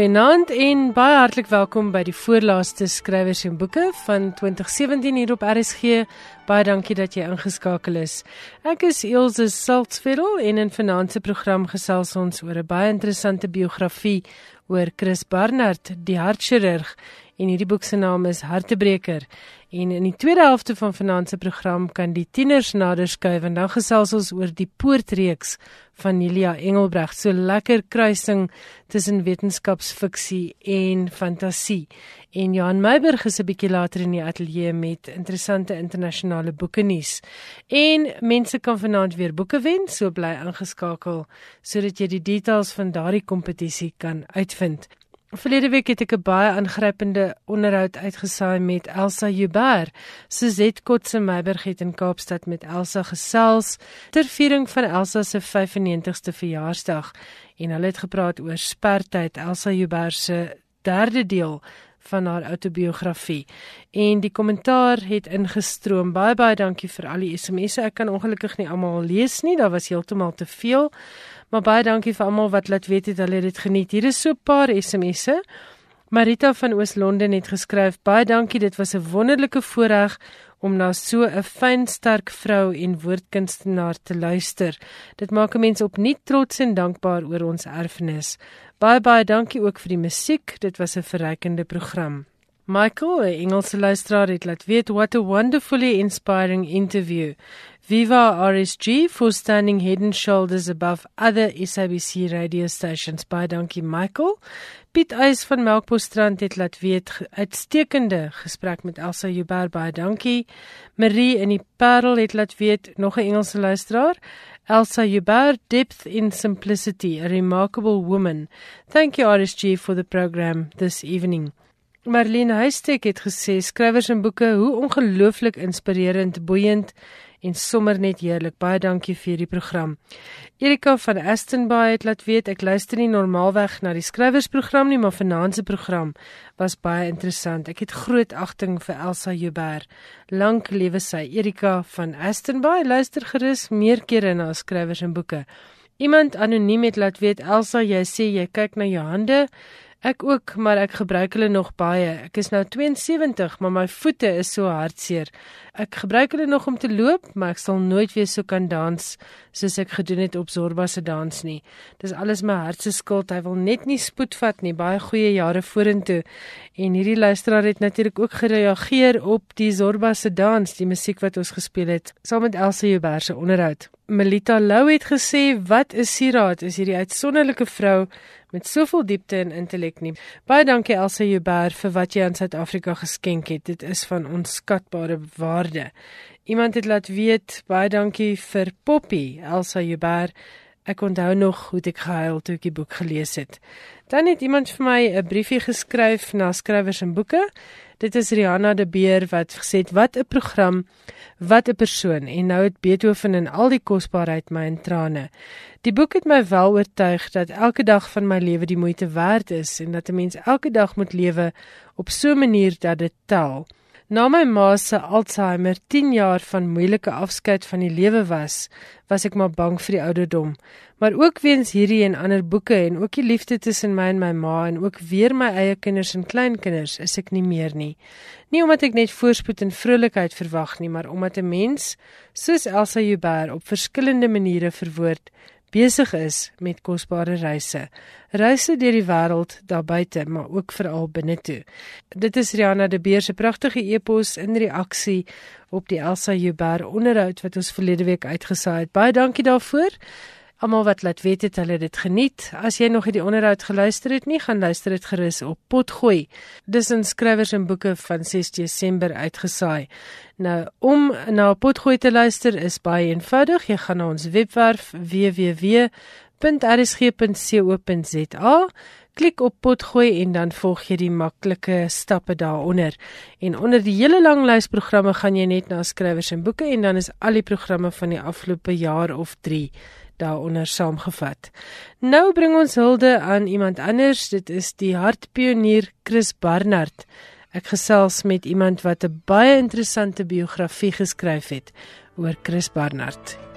Goeienaand en baie hartlik welkom by die voorlaaste skrywers en boeke van 2017 hier op RSG. Baie dankie dat jy ingeskakel is. Ek is Elsje Saltzfeld en in finansie program gesels ons oor 'n baie interessante biografie oor Chris Barnard, die hartchirurg en hierdie boek se naam is Hartebreker. En in die tweede helfte van vanaand se program kan die tieners nader skuif en dan gesels ons oor die poortreeks van Nelia Engelbreg. So lekker kruising tussen wetenskapsfiksie en fantasie. En Johan Meiberg is 'n bietjie later in die ateljee met interessante internasionale boeke nuus. En mense kan vanaand weer boeke wen, so bly ingeskakel sodat jy die details van daardie kompetisie kan uitvind. Verlede week het ek 'n baie aangrypende onderhoud uitgesaai met Elsa Huber. Suzette Kotse Meiberg het in Kaapstad met Elsa gesels ter viering van Elsa se 95ste verjaarsdag en hulle het gepraat oor spertyd Elsa Huber se derde deel van haar outobiografie. En die kommentaar het ingestroom. Baie baie dankie vir al die SMS'e. Ek kan ongelukkig nie almal lees nie. Daar was heeltemal te veel. Maar baie dankie vir almal wat laat weet het hulle het dit geniet. Hier is so 'n paar SMS'e. Marita van Oos-London het geskryf: "Baie dankie, dit was 'n wonderlike voorreg om na so 'n fyn, sterk vrou en woordkunstenaar te luister. Dit maak 'n mens opnuut trots en dankbaar oor ons erfenis. Baie baie dankie ook vir die musiek. Dit was 'n verrykende program." Michael, 'n Engelse luisteraar het laat weet what a wonderfully inspiring interview. Viva RSG for standing head and shoulders above other SABC radio stations. Baie dankie Michael. Piet Eis van Melkbosstrand het laat weet uitstekende gesprek met Elsa Huber. Baie dankie. Marie in die Parel het laat weet nog 'n Engelse luisteraar. Elsa Huber, depth in simplicity, a remarkable woman. Thank you RSG for the program this evening. Marlene Huystek het gesê skrywers en boeke hoe ongelooflik inspirerend, boeiend en sommer net heerlik. Baie dankie vir hierdie program. Erika van Astonby het laat weet ek luister nie normaalweg na die skrywersprogram nie, maar vanaand se program was baie interessant. Ek het groot agting vir Elsa Huber. Lank lewe sy. Erika van Astonby luister gerus meer kere na skrywers en boeke. Iemand anoniem het laat weet Elsa, jy sê jy kyk na jou hande. Ek ook, maar ek gebruik hulle nog baie. Ek is nou 72, maar my voete is so hartseer. Ek gebruik hulle nog om te loop, maar ek sal nooit weer so kan dans soos ek gedoen het op Zorba se dans nie. Dis alles my hart se skuld. Hy wil net nie spoed vat nie. Baie goeie jare vorentoe. En hierdie luisteraar het natuurlik ook gereageer op die Zorba se dans, die musiek wat ons gespeel het saam met Elsie Huber se onderhoud. Melita Lou het gesê, "Wat is Siraat? Is hierdie uitsonderlike vrou met soveel diepte en intellek nie. Baie dankie Elsa Huber vir wat jy aan Suid-Afrika geskenk het. Dit is van onskatbare waarde. Iemand het laat weet baie dankie vir Poppy Elsa Huber. Ek onthou nog hoe ek gehuil toe ek die boek gelees het. Dan het iemand vir my 'n briefie geskryf na skrywers en boeke. Dit is Rihanna de Beer wat gesê het wat 'n program, wat 'n persoon en nou het Beethoven in al die kosbaarheid my in trane. Die boek het my wel oortuig dat elke dag van my lewe die moeite werd is en dat 'n mens elke dag moet lewe op so 'n manier dat dit tel. Na my ma se Alzheimer 10 jaar van moeilike afskeid van die lewe was, was ek maar bang vir die ouderdom. Maar ook weens hierdie en ander boeke en ook die liefde tussen my en my ma en ook weer my eie kinders en kleinkinders is ek nie meer nie. Nie omdat ek net voorspoed en vrolikheid verwag nie, maar omdat 'n mens soos Elsa Huber op verskillende maniere verwoord besig is met kosbare reise. Reise deur die wêreld daar buite, maar ook veral binne toe. Dit is Rihanna de Beer se pragtige epos in reaksie op die Elsa Huber onderhoud wat ons verlede week uitgesaai het. Baie dankie daarvoor. Almal wat laat weet het hulle dit geniet. As jy nog hierdie onderhoud geluister het nie, gaan luister dit gerus op Potgooi. Dis in skrywers en boeke van 6 Desember uitgesaai. Nou om na Potgooi te luister is baie eenvoudig. Jy gaan na ons webwerf www.rsg.co.za, klik op Potgooi en dan volg jy die maklike stappe daaronder. En onder die hele lang lys programme gaan jy net na skrywers en boeke en dan is al die programme van die afgelope jaar of 3 daaronder saamgevat. Nou bring ons hulde aan iemand anders. Dit is die hartpionier Chris Barnard. Ek gesels met iemand wat 'n baie interessante biografie geskryf het oor Chris Barnard.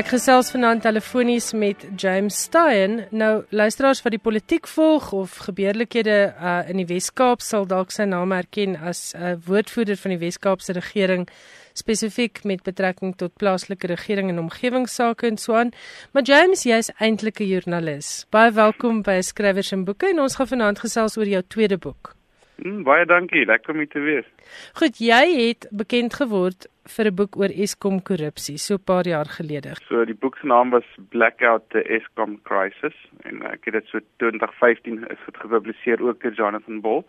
Ek gesels vanaand telefonies met James Stein. Nou luisteraars wat die politiek volg of gebeurlikhede uh, in die Wes-Kaap sal dalk sy naam herken as 'n uh, woordvoerder van die Wes-Kaapse regering spesifiek met betrekking tot plaaslike regering en omgewingsake en so aan. Maar James, jy's eintlik 'n joernalis. Baie welkom by Skrywers en Boeke en ons gaan vanaand gesels oor jou tweede boek. Mm, baie dankie, lekker om te wees. Goed, jy het bekend geword vir 'n boek oor Eskom korrupsie so 'n paar jaar gelede. So die boek se naam was Blackout the Eskom Crisis en ek het dit so 2015 is dit gepubliseer ook deur Jonathan Ball.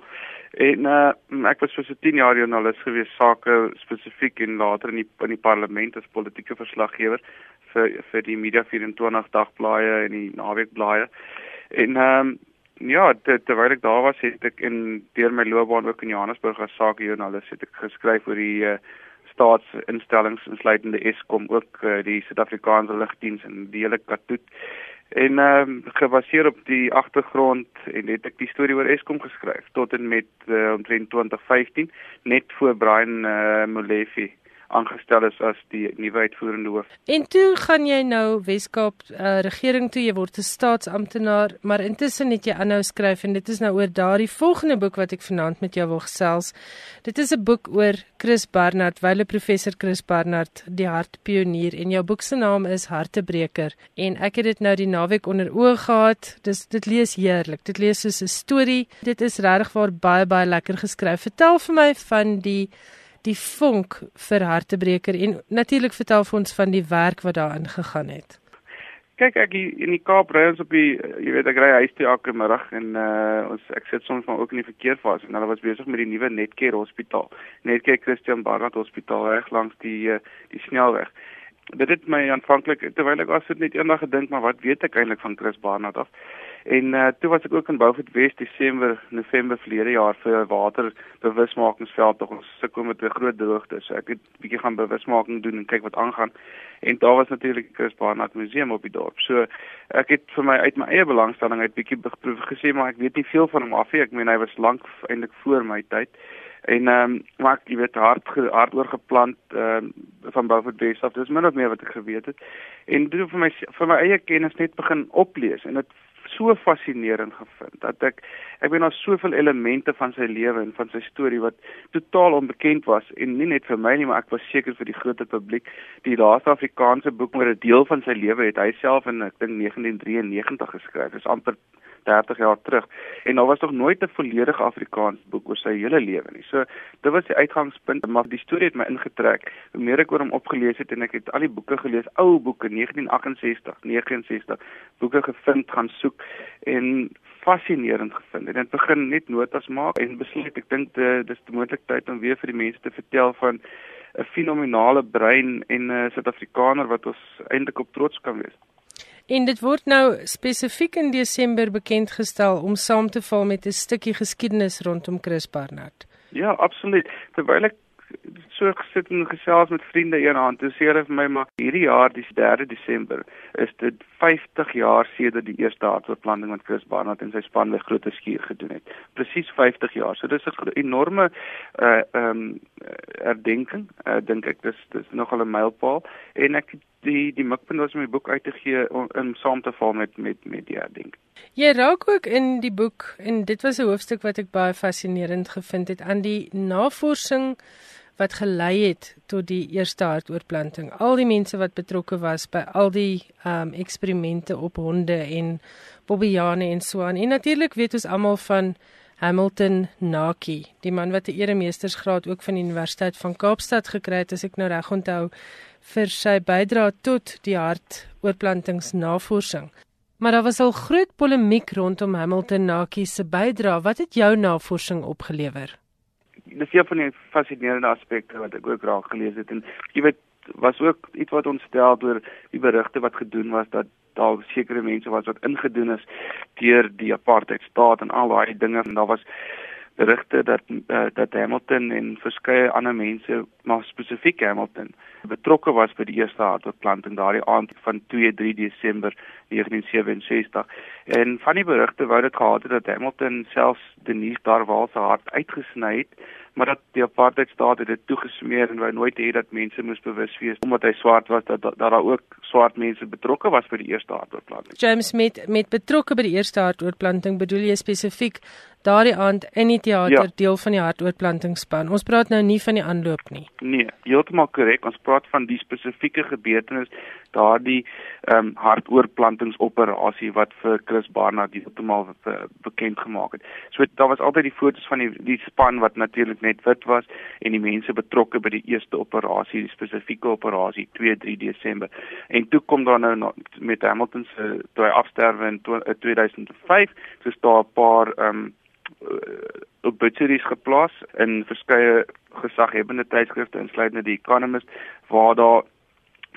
En uh, ek was vir so 10 jaar joernalis gewees sake spesifiek en later in die in die parlement as politieke verslaggewer vir vir die Media 24 dagblaaie en die naweekblaaie. En ehm um, Ja, dit, terwyl ek daar was, het ek in deur my loopbaan ook in Johannesburg as sakejoernalis het ek geskryf oor die uh, staatsinstellings insluitende Eskom ook uh, die Suid-Afrikaanse lugdiens en die hele katoet. En ehm um, gebaseer op die agtergrond en het ek die storie oor Eskom geskryf tot en met uh, omtrent 2015 net voor Brian uh, Molefe aangestel is as die nuwe uitvoerende hoof. En toe gaan jy nou Weskaap uh, regering toe, jy word 'n staatsamptenaar, maar intussen het jy aanhou skryf en dit is nou oor daardie volgende boek wat ek vanaand met jou wil gesels. Dit is 'n boek oor Chris Barnard, wyle professor Chris Barnard, die hartpionier en jou boek se naam is Hartebreker en ek het dit nou die naweek onder oë gehad. Dis dit lees heerlik. Dit lees soos 'n storie. Dit is regtig waar baie baie lekker geskryf. Vertel vir my van die die vonk vir hartebreker en natuurlik vertel vir ons van die werk wat daarin gegaan het. Kyk ek in die Kaap ry ons op die jy weet ek ry huis toe elke middag en uh, ons ek sit soms maar ook in die verkeersfase en hulle was besig met die nuwe Netcare hospitaal. Netcare Christian Barnard Hospitaal reg langs die uh, die snelweg. Dit het my aanvanklik terwyl ek was het net eendag gedink maar wat weet ek eintlik van Chris Barnard af? En uh, toe was ek ook in Beaufort West Desember, November verlede jaar vir 'n waterbewusmakingsveld tog ons sukkel met 'n groot droogte. So ek het bietjie gaan bewusmaking doen en kyk wat aangaan. En daar was natuurlik Chris Barnard Museum op die dorp. So ek het vir my uit my eie belangstelling uit bietjie beproef gesê maar ek weet nie veel van hom af nie. Ek meen hy was lank eintlik voor my tyd. En ehm um, maar ek weet hard hard oor geplant ehm um, van Beaufort West af. Dis min of meer wat ek geweet het. En toe vir my vir my eie kennis net begin oplees en dit so fascinerend gevind dat ek ek weet daar soveel elemente van sy lewe en van sy storie wat totaal onbekend was en nie net vir my nie maar ek was seker vir die groot publiek. Die laaste Afrikaanse boek oor 'n deel van sy lewe het hy self in ek dink 1993 geskryf. Is amper 30 jaar terug en daar was nog nooit 'n volledige Afrikaans boek oor sy hele lewe nie. So dit was die uitgangspunt, maar die storie het my ingetrek. Hoe meer ek oor hom opgelees het en ek het al die boeke gelees, ou boeke 1968, 69, boeke gevind, gaan soek en fascinerend gevind. En dit begin net notas maak en besluit ek dink dis die moontlikheid om weer vir die mense te vertel van 'n fenominale brein en 'n Suid-Afrikaner wat ons eintlik op trots kan wees. En dit word nou spesifiek in Desember bekend gestel om saam te val met 'n stukkie geskiedenis rondom Chris Barnard. Ja, absoluut. Terwyl ek so gesit en gesels met vriende eendag, toe sê hulle vir my maar hierdie jaar, die 3 Desember, is dit 50 jaar sedert die eerste hartbeplanting wat Chris Barnard en sy span by Grote Skuur gedoen het. Presies 50 jaar. So dis 'n enorme uh ehm um, herdenking. Uh, dink ek dis dis nogal 'n mylpaal en ek die die mikpunt was om die boek uit te gee om in saam te val met met met die herdenking. Jy raak ook in die boek en dit was 'n hoofstuk wat ek baie fascinerend gevind het aan die navorsing wat gelei het tot die eerste hartoortplanting. Al die mense wat betrokke was by al die ehm um, eksperimente op honde en bobbejane en so aan. En natuurlik weet ons almal van Hamilton Naki, die man wat 'n eremeestersgraad ook van die Universiteit van Kaapstad gekry het, as ek nou reg onthou, vir sy bydrae tot die hartoortplantingsnavorsing. Maar daar was al groot polemiek rondom Hamilton Naki se bydrae. Wat het jou navorsing opgelewer? dis een van die fascinerende aspekte wat ek ook raak gelees het en jy weet was ook iets wat ontstel deur die berigte wat gedoen was dat daar sekere mense was wat ingedoen is deur die apartheid staat en al daai dinge en daar was berigte dat uh, dat Hamilton en verskeie ander mense maar spesifiek Hamilton betrokke was by die eerste hartbeplanting daardie aand van 2-3 Desember 1967 en van die berigte wou dit gehad het dat Hamilton selfs Denise Darwal se hart uitgesny het maar dat die apartheidstaat het dit toegesmeer en wou nooit hê dat mense moes bewus wees omdat hy swart was dat dat daar ook swart mense betrokke was by die eerste hartoortplanting. James met met betrokke by die eerste hartoortplanting bedoel jy spesifiek daardie aand in die teater ja. deel van die hartoortplantingspan. Ons praat nou nie van die aanloop nie. Nee, heeltemal korrek. Ons praat van die spesifieke gebeurtenis daardie ehm um, hartoortplantingsoperasie wat vir Chris Barnard heeltemal bekend gemaak het. So daar was altyd die fotos van die die span wat natuurlik net wit was en die mense betrokke by die eerste operasie, die spesifieke operasie 2-3 Desember. En toe kom daar nou met Hamilton se toe hy afsterwe in 2005, so daar 'n paar ehm um, obituaries geplaas in verskeie gesaghebende tydskrifte insluitende die Economist waar daar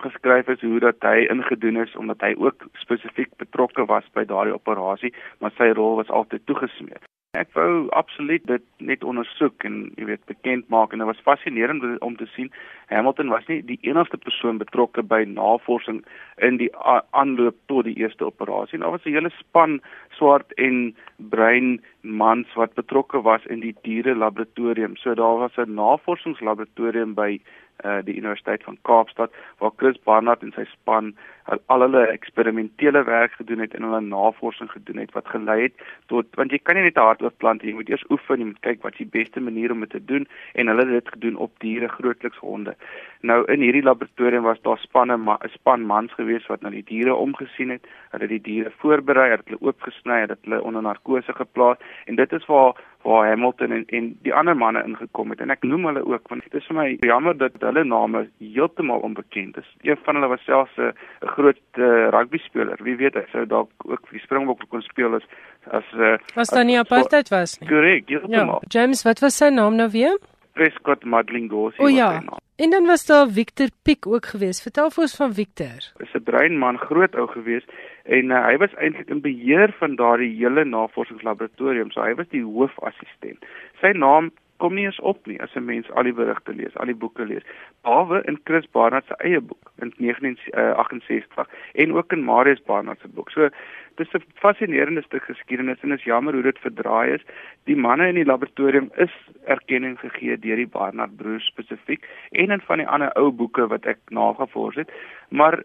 geskryf is hoe dat hy ingedoen is omdat hy ook spesifiek betrokke was by daardie operasie, maar sy rol was altyd toegesmeer. Ek wou absoluut dit net ondersoek en jy weet bekend maak en dit was fascinerend om te sien Hamilton was nie die enigste persoon betrokke by navorsing in die aanloop tot die eerste operasie. Daar was 'n hele span swart en bruin mans wat betrokke was in die diere laboratorium. So daar was 'n navorsingslaboratorium by uh, die Universiteit van Kaapstad waar Chris Barnard en sy span al hulle eksperimentele werk gedoen het en hulle navorsing gedoen het wat gelei het tot want jy kan nie net 'n hartoortplant jy moet eers oefen jy moet kyk wat die beste manier om dit te doen en hulle het dit gedoen op diere grootliks honde. Nou in hierdie laboratorium was daar spanne 'n span mans gewees wat na die diere omgesien het, hulle die diere voorberei, het hulle oopgesny, het hulle onder narkose geplaas en dit is waar waar Hamilton en en die ander manne ingekom het en ek noem hulle ook want dit is vir my jammer dat hulle name heeltemal onbekend is. Een van hulle was selfs 'n groot uh, rugby speler. Wie weet hy sou dalk ook vir die Springbokke kon speel as as uh, Was dan nie apartheid was nie. Korrek, heeltemal. Ja, James, wat was sy naam nou weer? Prescott Madlingosi. O ja. En dan was daar Victor Pick ook geweest. Vertel vir ons van Victor. Is 'n bruin man, groot ou geweest en uh, hy was eintlik in beheer van daardie hele navorsingslaboratorium. So hy was die hoofassistent. Sy naam kom nie eens op nie as 'n mens al die berigte lees, al die boeke lees. Behalwe in Chris Barnard se eie boek in 1968 uh, en ook in Marius Barnard se boek. So dis 'n fascinerende stuk geskiedenis en is jammer hoe dit verdraai is. Die manne in die laboratorium is erkenning gegee deur die Barnard broers spesifiek en in van die ander ou boeke wat ek nagevors het, maar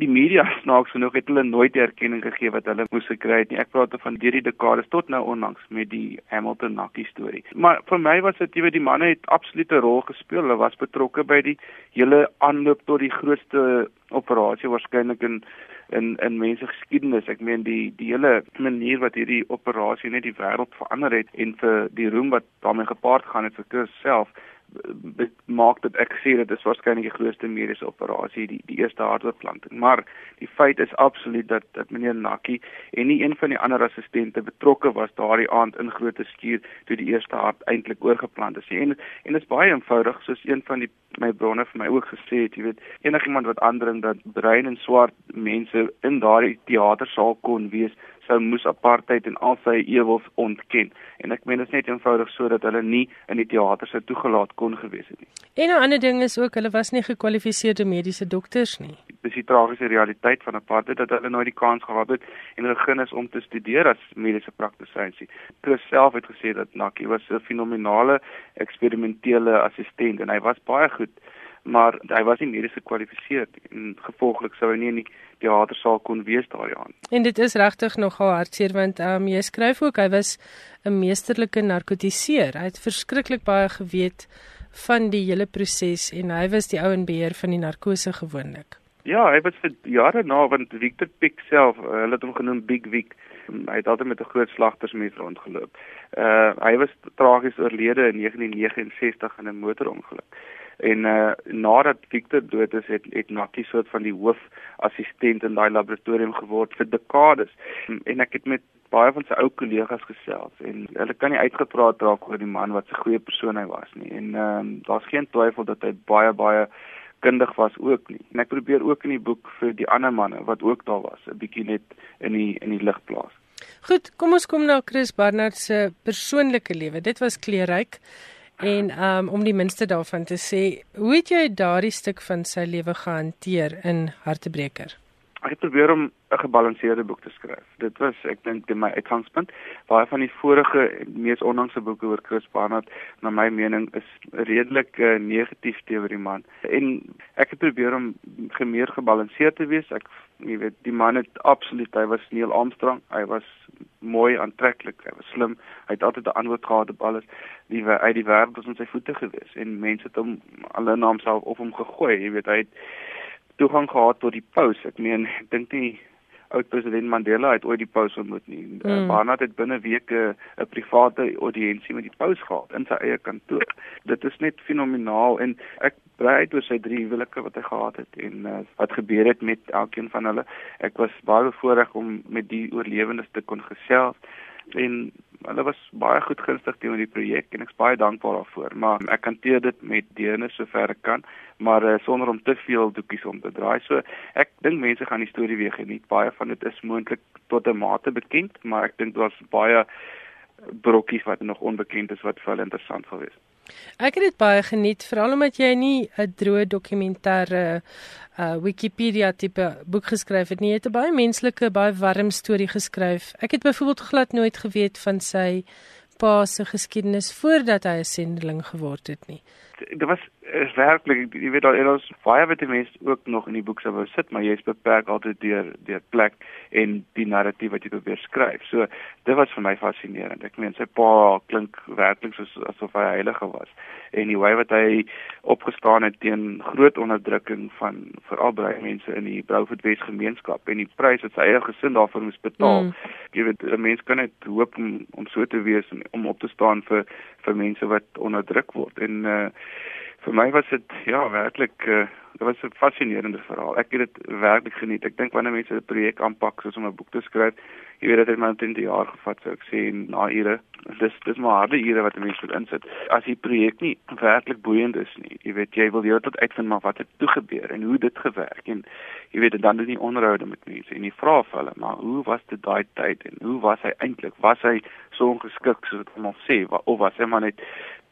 die media snaaks genoeg het hulle nooit erkenning gegee wat hulle moes gekry het nie. Ek praat van deur die dekades tot nou onlangs met die Hamilton Nakkie storie. Maar vir my was dit jy weet die manne het absolute rol gespeel. Hulle was betrokke by die hele aanloop tot die grootste operasie waarskynlik in in in mense geskiedenis. Ek meen die die hele manier wat hierdie operasie net die wêreld verander het en vir die roem wat daarmee gepaard gaan het vir Chris self maak dit ek sê dit is waarskynlik die grootste mediese operasie die die eerste hartoortplanting maar die feit is absoluut dat dat meneer Nakkie en nie een van die ander assistente betrokke was daardie aand in groot skuur toe die eerste hart eintlik oorgeplant is. En en dit is baie eenvoudig soos een van die my bronne vir my ook gesê het jy weet enigiemand wat aandring dat bruin en swart mense in daardie teatersaal kon wees sou moes apartheid en al sy ewels ontken. En ek meen dit is net eenvoudig sodat hulle nie in die teater sou toegelaat kon gewees het nie. En 'n ander ding is ook hulle was nie gekwalifiseerde mediese dokters nie. Dis die tragiese realiteit van apartheid dat hulle nooit die kans gehad het en begin is om te studeer as mediese praktisyns. Chris self het gesê dat Nakkie was 'n fenominale eksperimentele assistent en hy was baie goed maar hy was nie medies gekwalifiseer en gevolglik sou hy nie in die teatersaal kon wees daardie aand. En dit is regtig nogal hartseer want um, jy skryf ook hy was 'n meesterlike narkotiseer. Hy het verskriklik baie geweet van die hele proses en hy was die ou in beheer van die narkose gewoonlik. Ja, hy was vir jare na want Victor Pick self, uh, hulle het hom genoem Big Vic. Hy het altyd met 'n groot slagtersmes rondgeloop. Uh hy was tragies oorlede in 1969 in 'n motorongeluk en uh, nadat Victor dood is het het Nakkie soort van die hoofassistent in daai laboratorium geword vir dekades en ek het met baie van sy ou kollegas gesels en hulle kan nie uitgepraat raak oor die man wat 'n goeie persoon hy was nie en ehm um, daar's geen twyfel dat hy baie baie kundig was ook nie en ek probeer ook in die boek vir die ander manne wat ook daar was 'n bietjie net in die in die lig plaas Goed, kom ons kom na Chris Barnard se persoonlike lewe. Dit was kleurryk. En um om die minste daarvan te sê, hoe het jy daardie stuk van sy lewe gehanteer in Hartebreker? Ek het probeer om 'n gebalanseerde boek te skryf. Dit was ek dink my uitgangspunt. Baie van die vorige mees onlangse boeke oor Chris Barnard na my mening is redelik uh, negatief teenoor die man. En ek het probeer om meer gebalanseerd te wees. Ek jy weet die man het absoluut hy was Neil Armstrong. Hy was mooi aantreklik, hy was slim. Hy het altyd 'n antwoord gehad op alles. Die uit die wêreld was in sy voete gewees en mense het hom alle naam self op hom gegooi. Jy weet hy het toegang gehad tot die paus. Ek meen, ek dink nie oud president Mandela het ooit die paus ontmoet nie. Eh, mm. Barnard het binne weke 'n private audiensie met die paus gehad in sy eie kantoor. Dit is net fenomenaal en ek bly uit oor sy drie huwelike wat hy gehad het en uh, wat gebeur het met elkeen van hulle. Ek was baie bevoorreg om met die oorlewendes te kon gesels en hulle was baie goed gunstig teenoor die projek en ek's baie dankbaar daarvoor maar ek hanteer dit met deernis sover ek kan maar uh, sonder om te veel doekies om te draai. So ek dink mense gaan die storie weer geniet. Baie van dit is moontlik tot 'n mate bekend maar ek dink daar's baie brokkies wat nog onbekend is wat vir hulle interessant sal wees Ek het dit baie geniet veral omdat jy nie 'n droë dokumentêre uh Wikipedia tipe boek geskryf het nie. Jy het 'n baie menslike, baie warm storie geskryf. Ek het byvoorbeeld glad nooit geweet van sy pa se geskiedenis voordat hy 'n sendeling geword het nie. Dit was is werklik jy weet al ons baie wat mense ook nog in die boek sou wou sit maar jy's beperk altyd deur deur plek en die narratief wat jy probeer skryf. So dit was vir my fascinerend. Ek meen sy pa klink werklik soos asof hy heilige was en die wyf wat hy opgestaan het teen groot onderdrukking van veral baie mense in die Brouwvoetwes gemeenskap en die prys wat sy eie gesin daarvoor moes betaal. Mm. Jy weet 'n mens kan net hoop om, om so te wees en om op te staan vir vir mense wat onderdruk word en uh vir my was dit ja werklik uh, dit was 'n fascinerende verhaal. Ek het dit werklik geniet. Ek dink wanneer mense 'n projek aanpak soos om 'n boek te skryf, jy weet dit het my omtrent 'n jaar gevat sou ek sê na ure. Dis dis maar harde ure wat mense moet insit. As die projek nie werklik boeiend is nie, jy weet jy wil jy tot uitvind maar wat het toe gebeur en hoe dit gewerk en jy weet dan doen die onderhoude met mense en die vrae vir hulle, maar hoe was dit daai tyd en hoe was hy eintlik? Was hy so ongeskik soos wat ons sê of was hy maar net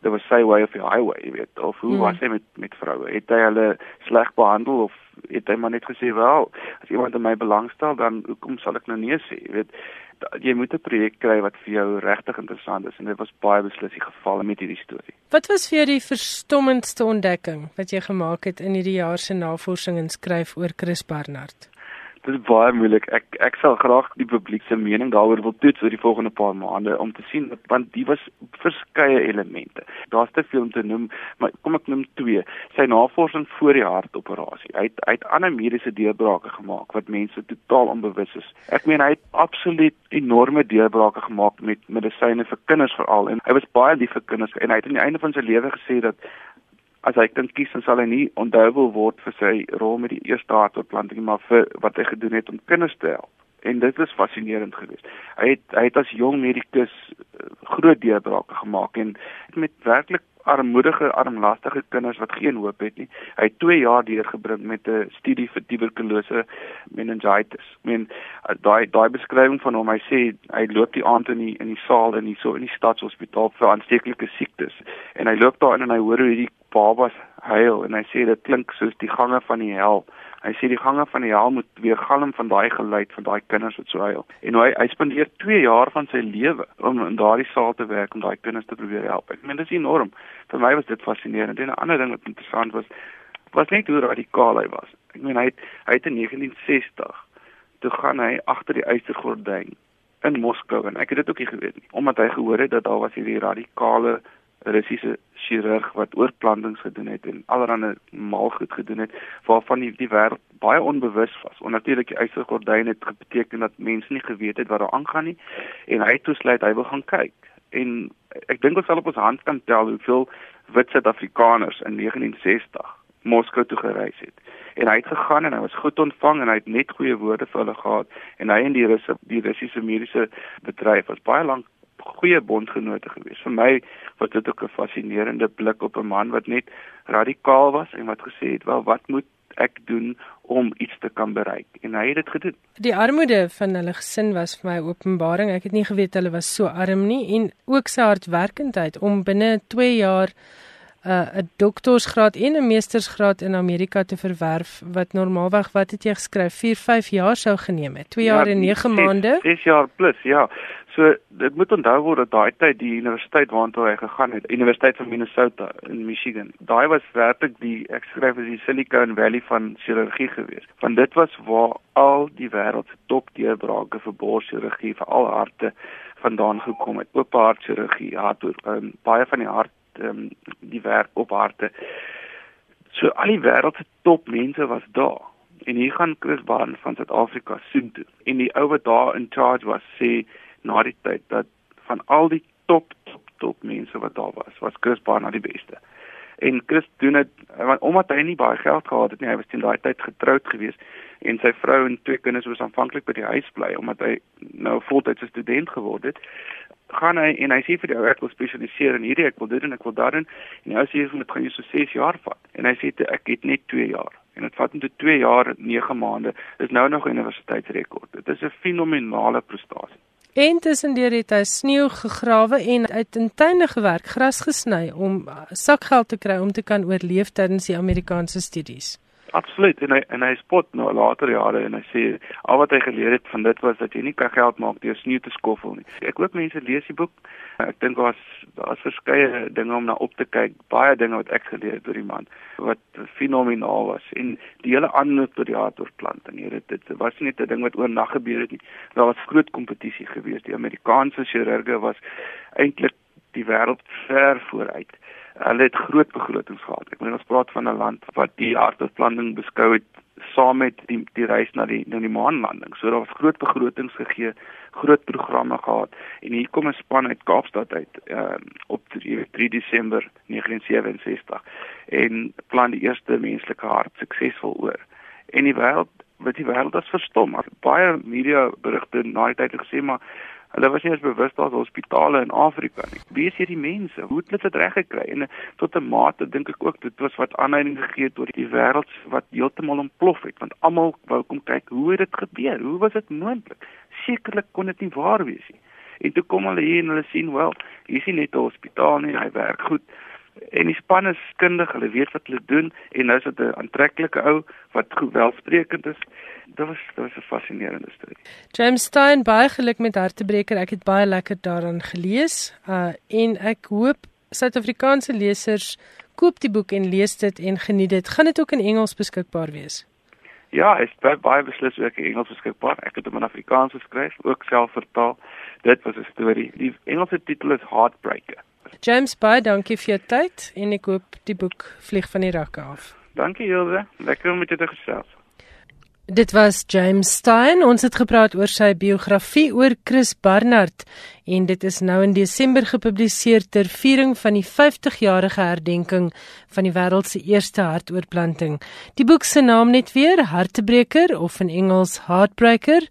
dit was sy way of the highway, jy weet, of hoe mm. was hy met met vroue? Het hy hulle sleg behandel of het hy maar net gesê, "Wel, as iemand in my belangstel, dan hoekom sal ek nou nee sê?" Jy weet, jy moet 'n projek kry wat vir jou regtig interessant is en dit was baie beslis die geval met hierdie storie. Wat was vir jou die verstommendste ontdekking wat jy gemaak het in hierdie jaar se navorsing en skryf oor Chris Barnard? Dit is baie moeilik. Ek ek sal graag die publiek se mening daaroor wil toets oor die volgende paar maande om te sien want die was verskeie elemente. Daar's te veel om te noem, maar kom ek noem twee. Sy navorsing voor die hartoperasie. Hy het hy het ander mediese deurbrake gemaak wat mense totaal onbewus is. Ek meen hy het absoluut enorme deurbrake gemaak met medisyne vir kinders veral en hy was baie lief vir kinders en hy het aan die einde van sy lewe gesê dat as hy kind kies dan sal hy nie onthou wil word vir sy rol met die eerste hartoortplanting maar vir wat hy gedoen het om kinders te help. En dit was fascinerend geweest. Hy het hy het as jong medikus eh, groot deurbrake gemaak en met werklik armoedige, armlastige kinders wat geen hoop het nie. Hy het 2 jaar deurgebring met 'n studie vir tuberkulose meningitis. I mean, daai daai beskrywing van hom, hy sê hy loop die aand in die in die saal in die so in die stadshospitaal vir aansteeklike siektes en hy loop daar in en hy hoor hoe hierdie babas huil en hy sê dit klink soos die gange van die hel. Hy sê die gange van die hel moet weer galm van daai geluid van daai kinders wat so huil. En hy hy spandeer 2 jaar van sy lewe om in daardie saal te werk om daai kinders te probeer help. Ek meen dit is enorm. Vir my was dit fascinerend. En 'n ander ding wat interessant was, was net hoe radikaal hy was. Ek meen hy het hy het in 1960 toe gaan hy agter die eistergordyn in Moskou en ek het dit ook nie geweet nie omdat hy gehoor het dat daar was hierdie radikale Russiese chirurg wat oorplantings gedoen het en allerlei maalgoed gedoen het waarvan die, die wêreld baie onbewus was. Onnatuurlik die eisergordyn het beteken dat mense nie geweet het wat daar aangaan nie en hy het toesluit hy wil gaan kyk. En ek dink ons sal op ons hand kan tel hoeveel wit Suid-Afrikaners in 1960 Moskou toe gereis het. En hy het gegaan en hy was goed ontvang en hy het net goeie woorde vir hulle gehad en hy en die Russe die Russiese mediese bedryf was baie lank goeie bondgenote gewees. Vir my was dit ook 'n fascinerende blik op 'n man wat net radikaal was en wat gesê het, "Wel, wat moet ek doen om iets te kan bereik?" En hy het dit gedoen. Die armoede van hulle gesin was vir my openbaring. Ek het nie geweet hulle was so arm nie en ook sy hardwerkendheid om binne 2 jaar 'n uh, doktorsgraad en 'n meestersgraad in Amerika te verwerf wat normaalweg wat het jy geskryf 4 5 jaar sou geneem het 2 jaar ja, en 9 maande 6 jaar plus ja so dit moet onthou word dat daai tyd die universiteit waartoe hy gegaan het Universiteit van Minnesota in Michigan daai was werklik die ek skryf as die Silicon Valley van chirurgie gewees want dit was waar al die wêreld se top deurbrake vir borschirurgie vir al harte vandaan gekom het oop hart chirurgie hart um, baie van die hart um, die werk op harte. So al die wêreld se top mense was daar. En hier gaan Chris Barn van Suid-Afrika soen toe. En die ou wat daar in charge was sê na die tyd dat van al die top top top mense wat daar was, was Chris Barn die beste. En Chris doen dit omdat hy nie baie geld gehad het nie, hy was teen daai tyd getroud geweest en sy vrou en twee kinders was aanvanklik by die huis bly omdat hy nou voltydse student geword het gaan hy en hy sê vir die ou ek wil spesialiseer in hierdie ek wil dit en ek wil daarin en hy sê dit gaan jou so 6 jaar vat. En hy sê ek het net 2 jaar. En dit vat net 2 jaar 9 maande. Is nou nog 'n universiteitsrekord. Dit is 'n fenominale prestasie En tussendeur het hy sneeu gegrawe en uit intuine gewerk, gras gesny om sakgeld te kry om te kan oorleef tydens die Amerikaanse studies. Absoluut en hy en hy spot nou later jare en hy sê al wat hy geleer het van dit was dat jy nie kan geld maak deur sneeu te skoffel nie. Ek hoop mense lees die boek. Ek dink daar's daar's verskeie dinge om na op te kyk, baie dinge wat ek geleer het oor die man wat fenomenaal was en die hele annotoriaatoorplanting. Hier dit dit was nie net 'n ding wat oornag gebeur het nie. Daar was groot kompetisie geweest. Die Amerikaanse chirurge was eintlik die wêreld ver vooruit hulle het groot begrotings gehad. Ek bedoel ons praat van 'n land wat die aardbeplanning beskou het saam met die die reis na die na die maanlanding. So daar was groot begrotings gegee, groot programme gehad en hier kom 'n span uit Kaapstad uit uh, op 3, 3 Desember 1967 en plan die eerste menslike hart suksesvol oor. En die wêreld wat die wêreld as verstom. Baie media berigte na die tyd het gesê maar Hulle was nie eens bewus daar's hospitale in Afrika nie. Wie is hierdie mense? Hoe het hulle dit reg gekry? En eh, tot 'n mate dink ek ook dit was wat aanleiding gegee het tot die wêreld wat heeltemal ontplof het, want almal wou kom kyk hoe het dit gebeur? Hoe was dit moontlik? Sekerlik kon dit nie waar wees nie. En toe kom hulle hier en hulle sien wel, hier is nie net 'n hospitaal nie, hy werk goed en die span is kundig, hulle weet wat hulle doen en nou is dit 'n aantreklike ou wat goed welsprekend is. Dit was dit was 'n fascinerende storie. James Stein baie geluk met Hartebreker. Ek het baie lekker daaraan gelees. Uh en ek hoop Suid-Afrikaanse lesers koop die boek en lees dit en geniet dit. Gaan dit ook in Engels beskikbaar wees? Ja, is baie beslis ook in Engels beskikbaar. Ek het hom in Afrikaans geskryf, ook self vertaal. Dit was 'n storie. Die Engelse titel is Heartbreaker. James, baie dankie vir jou tyd en ek hoop die boek vlieg van die rakke af. Dankie Hilde, lekker om met jou te gesels. Dit was James Stein. Ons het gepraat oor sy biografie oor Chris Barnard en dit is nou in Desember gepubliseer ter viering van die 50-jarige herdenking van die wêreld se eerste hartoortplanting. Die boek se naam net weer Hartebreker of in Engels Heartbreaker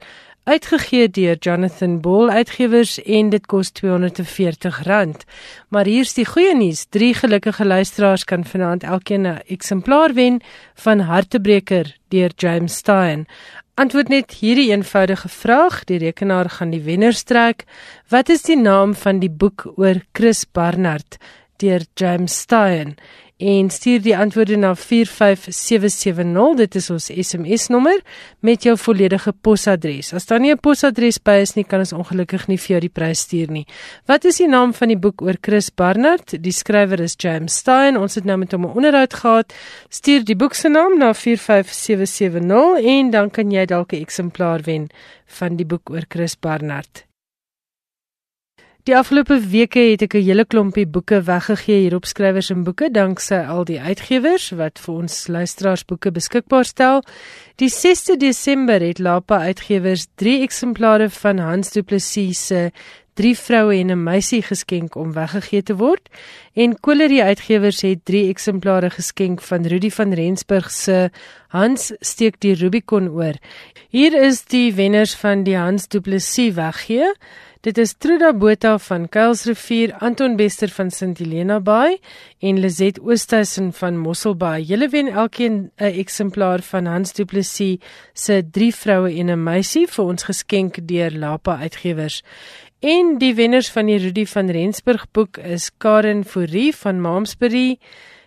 uitgegee deur Jonathan Ball Uitgewers en dit kos R240. Maar hier's die goeie nuus, drie gelukkige luisteraars kan vanaand elkeen 'n eksemplaar wen van Hartebreker deur James Stein. Antwoord net hierdie eenvoudige vraag, die rekenaar gaan die wenner trek. Wat is die naam van die boek oor Chris Barnard deur James Stein? En stuur die antwoorde na 45770 dit is ons SMS nommer met jou volledige posadres. As daar nie 'n posadres by is nie, kan ons ongelukkig nie vir jou die prys stuur nie. Wat is die naam van die boek oor Chris Barnard? Die skrywer is James Stein. Ons het nou met hom 'n onderhoud gehad. Stuur die boek se naam na 45770 en dan kan jy dalk 'n eksemplaar wen van die boek oor Chris Barnard. Die afgelope weke het ek 'n hele klompie boeke weggegee hier op skrywers en boeke danksy al die uitgewers wat vir ons luisteraars boeke beskikbaar stel. Die 6de Desember het Lapa Uitgewers 3 eksemplare van Hans Du Plessis se drie vroue en 'n meisie geskenk om weggegee te word en Kolerie Uitgewers het 3 eksemplare geskenk van Rudy van Rensburg se Hans steek die Rubicon oor. Hier is die wenners van die Hans Du Plessis weggee. Dit is Truda Botha van Kuilsrivier, Anton Bester van St Helena Bay en Lizet Oosthuizen van Mosselbaai. Julle wen elkeen 'n eksemplaar van Hans Du Plessis se Drie vroue en 'n meisie vir ons geskenk deur Lapa Uitgewers. En die wenners van die Rudi van Rensburg boek is Karen Fourie van Maamsbury,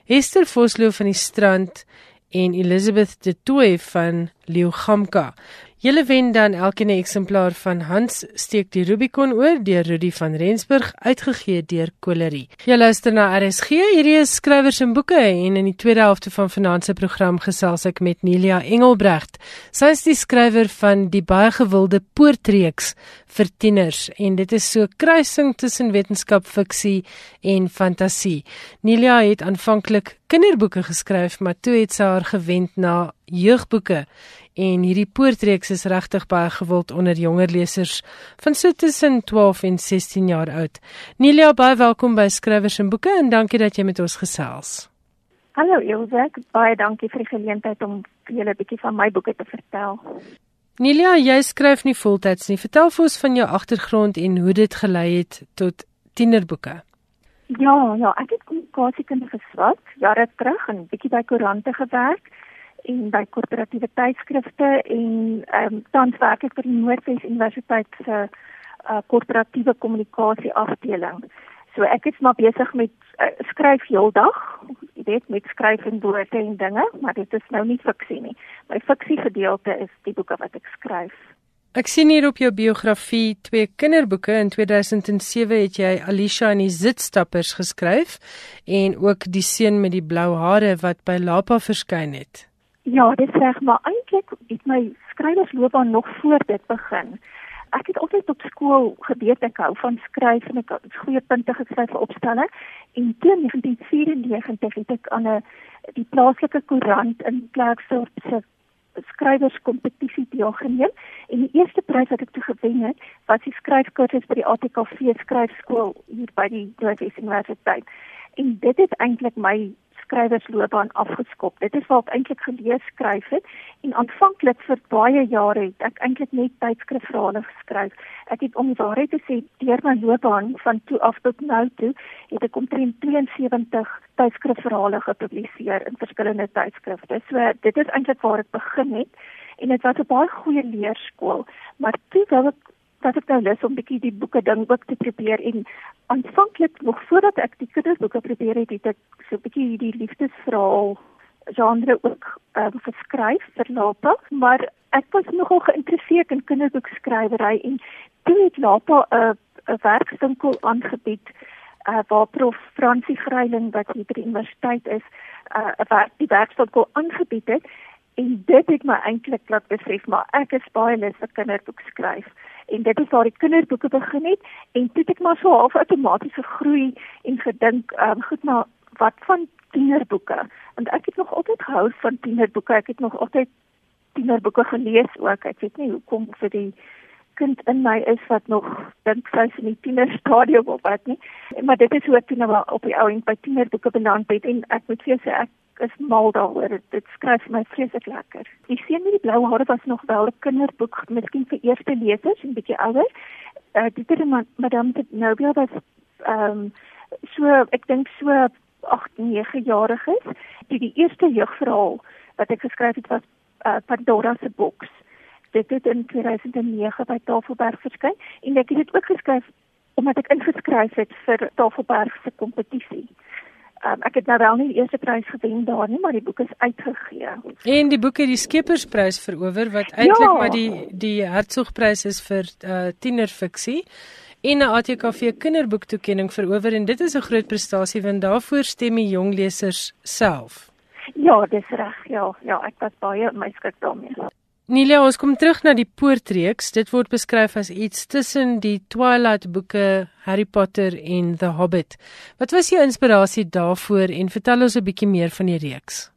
Esther Vosloo van die Strand en Elizabeth De Tooy van Leeugamka. Julle wen dan elkeen 'n eksemplaar van Hans steek die Rubicon oor deur Rudy van Rensburg uitgegee deur Kolerie. Jy luister na RSG, hierdie is skrywers en boeke en in die tweede helfte van vanaand se program gesels ek met Nelia Engelbregt. Sy is die skrywer van die baie gewilde Poortreeks vir tieners en dit is so kruising tussen wetenskap, fiksie en fantasie. Nelia het aanvanklik kinderboeke geskryf, maar toe het sy haar gewend na jeugboeke en hierdie poortreeks is regtig baie gewild onder jonger lesers van so tussen 12 en 16 jaar oud. Nelia, baie welkom by Skrywers en Boeke en dankie dat jy met ons gesels. Hallo Elsje, baie dankie vir die geleentheid om julle 'n bietjie van my boeke te vertel. Nelia, jy skryf nie voltyds nie. Vertel vir ons van jou agtergrond en hoe dit gelei het tot tienerboeke. Ja, ja, ek het kommunikasiekunde geswat jare terug en bietjie by koerante gewerk en by korporatiewe tydskrifte en ehm um, tans werk ek vir die Noordwes Universiteit se uh, korporatiewe kommunikasie afdeling. So ek is maar besig met uh, skryf heeldag. Jy weet met skryf en woorde en dinge, maar dit is nou nie fiksie nie. My fiksie gedeelte is die boeke wat ek skryf. Ek sien hier op jou biografie twee kinderboeke. In 2007 het jy Alicia en die Zitstappers geskryf en ook Die seun met die blou hare wat by Lapa verskyn het. Ja, dit sê maar eintlik het my skrywersloopbaan nog voor dit begin. Ek het altyd op skool geweet ek hou van skryf en ek het goeie punte geskryf vir opstelle. En teen 1994 het ek aan 'n die plaaslike koerant in Klerksdorp se skrywerskompetisie deelgeneem en die eerste prys wat ek toe gewen het, was die skryfkursus by die ATKV skryfskool hier by die Noordwes Universiteit. En dit het eintlik my skrywersloopbaan afgeskop. Dit is waar ek eintlik gelees skryf het en aanvanklik vir baie jare het ek eintlik net tydskrifverhale geskryf. Ek het om waarheid te sê deur my loopbaan van toe af tot nou toe het ek omtrent 72 tydskrifverhale gepubliseer in verskillende tydskrifte. So dit is eintlik waar ek begin het en dit was 'n baie goeie leerskool, maar toe wou ek dat ek nou lus om bietjie die boeke ding ook te probeer en aanvanklik nog voordat ek die kinderboeke probeer het, het ek so bietjie hierdie liefdesverhaal genre ook uh, geskryf vir Lapa, maar ek was nogal geïnteresseerd in kinderboekskrywery en toe het Lapa 'n uh, 'n werkswinkel aangebied uh, waar prof. Fransie Greiling wat hier by die universiteit is, 'n uh, werk die werkswinkel aangebied het en dit het my eintlik laat besef maar ek is baie lus vir kinderboek skryf en dit is waar die kinderboeke begin het en toe ek maar so half outomaties gegroei en gedink um, goed maar wat van tienerboeke? Want ek het nog altyd gehou van tienerboeke. Ek het nog altyd tienerboeke gelees ook. Ek weet nie hoekom vir die kind in my is wat nog dink sy is in die tienerstadium of wat nie. Maar dit is hoe ek nou op die ou en by tienerboeke beland het en ek moet vir jou sê ek is mal daaroor. Dit skryf my vreeslik lekker. Die seun met die blou hare was nog wel 'n kinderboek, miskien vir eerste lesers en bietjie ouer. Uh dit het met Madame de Nobel was ehm um, so ek dink so 8, 9 jariges. Die die eerste jeugverhaal wat ek geskryf het was uh Pandora se boks. Dit het in 2009 by Tafelberg verskyn en ek het dit ook geskryf omdat ek ingeskryf het vir Tafelberg se kompetisie. Um, ek het nou wel nie die eerste prys gewen daar nie, maar die boek is uitgegee. En die boek het die Skepersprys verower wat eintlik ja. maar die die Hertzogprys is vir uh, tienerfiksie en 'n ATKV kinderboektoekenning verower en dit is 'n groot prestasie want daarvoor stem die jong lesers self. Ja, dis reg. Ja, ja, ek was baie my skik daarmee. Nilia, ons kom terug na die Poortreeks. Dit word beskryf as iets tussen die Twilight boeke, Harry Potter en The Hobbit. Wat was jou inspirasie daarvoor en vertel ons 'n bietjie meer van die reeks?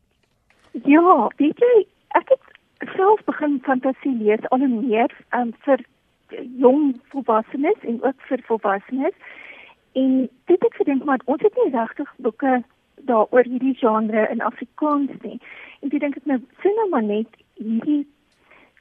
Ja, weet jy, ek het self begin fantasie lees al meer um, vir jong volwassenes en ook vir volwassenes. En dit het gedink maar ons het nie regtig boeke daaroor hierdie genre in Afrikaans nie. En ek dink ek nou sien nou maar net hierdie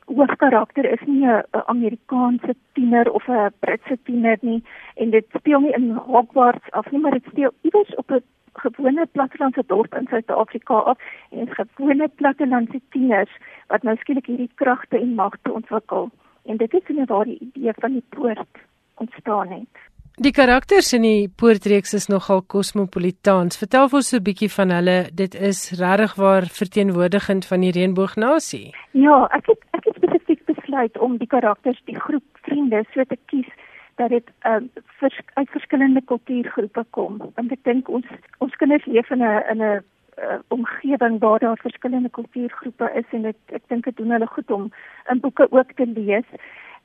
hoofkarakter is nie 'n Amerikaanse tiener of 'n Britse tiener nie en dit speel nie in Hogwarts af nie, maar dit speel iewers op 'n gewone plattelandse dorp in Suid-Afrika af en dit is gewone plattelandse tieners wat nou skielik hierdie kragte en magte ontwikkel. En dit is waar die idee van die poort ontstaan het. Die karakters in die poortreeks is nogal kosmopolitaans. Vertel vir ons 'n bietjie van hulle. Dit is regtig waar verteenwoordigend van die reënboognasie. Ja, ek het ek het spesifiek besluit om die karakters, die groep vriende so te kies dat dit um, vers, uit verskillende kultuurgroepe kom. Want ek dink ons ons kinders leef in 'n in 'n uh, omgewing waar daar verskillende kultuurgroepe is en ek ek dink dit doen hulle goed om in boeke ook te lees.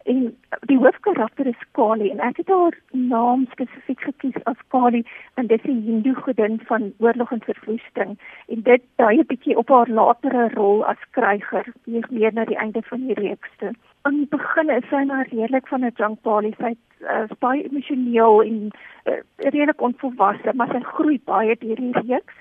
En die hoofkarakter is Kali en ek het haar naam spesifiek gekies as Kali want dit is 'n Hindu godin van oorlog en verwoesting en dit dui 'n bietjie op haar latere rol as kryger. Hier meer na die einde van die reeks toe. Aan die begin is sy maar redelik van 'n junk poli sy uh, baie emosioneel en uh, redelik onvolwasse maar sy groei baie deur die reeks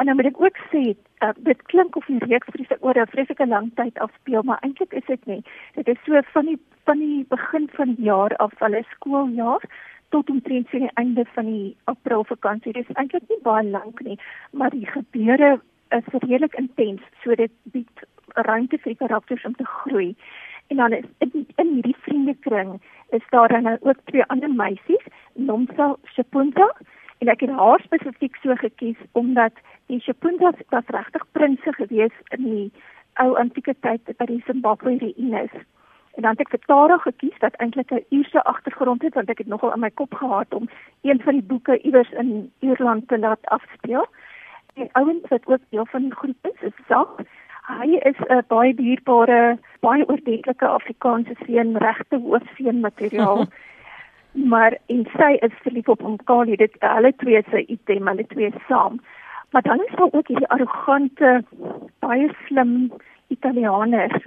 maar nou moet ek ook sê uh, dit klink of die reeks sy oor 'n vreeslike lang tyd afspeel maar eintlik is dit nie. Dit is so van die van die begin van die jaar af hulle skooljaar tot omtrent sien die einde van die april vakansie dis eintlik nie baie lank nie maar die gebeure is redelik intens so dit bied ruimte vir die karakters om te groei. En dan is in, in hierdie vriendekring is daar dan ook twee ander meisies, Nomsa Shapunta en ek het haar spesifiek so gekies omdat die Shapunta was regtig prinses gewees in die ou antieke tyd by die Zimbabwe reïnes. En dan het ek vir Tara gekies wat eintlik 'n Ierse agtergrond het want ek het nogal in my kop gehad om een van die boeke iewers in Ierland te laat afspeel. Die ouens wat ook deel van die groep is, is Zak Hy is 'n baie dierbare, baie oordentlike Afrikaanse seun, regte hoofseun materiaal. maar en sy is verlief op hom Kali, dit hulle twee se item, hulle twee saam. Maar dan is daar ook hierdie arrogante, baie slim Italianer.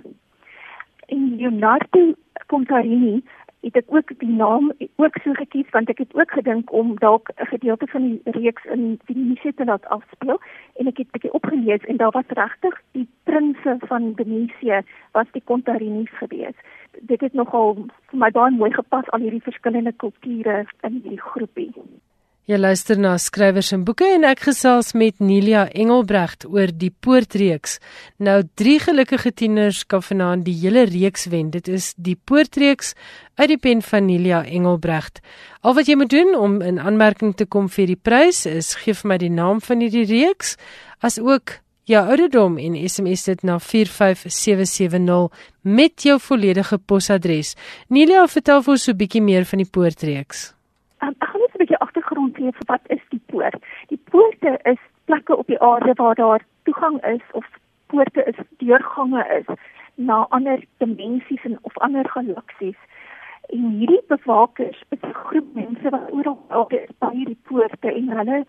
En Leonardo Contarini het ek ook die naam ook so gekies want ek het ook gedink om dalk 'n gedeelte van die reeks in Venesië te laat afspeel en ek het bietjie opgelees en daar was regtig die prinses van Venesië was die Contarinis gewees. Dit het nogal vir my baie mooi gepas al hierdie verskillende kulture in die groepie. Jy luister na skrywers en boeke en ek gesels met Nelia Engelbregt oor die Poortreeks. Nou drie gelukkige tieners kan vanaand die hele reeks wen. Dit is die Poortreeks uit die pen van Nelia Engelbregt. Al wat jy moet doen om in aanmerking te kom vir die prys is gee vir my die naam van hierdie reeks as ook jou ouderdom en SMS dit na 45770 met jou volledige posadres. Nelia, vertel vir ons so 'n bietjie meer van die Poortreeks. Um, ek gaan agtergrond gee vir wat is die poort. Die poorte is plekke op die aarde waar daar toegang is of poorte is deurgange is na ander dimensies en of ander galaksies. En hierdie bewakers is 'n groep mense wat oral is by hierdie poorte en hulle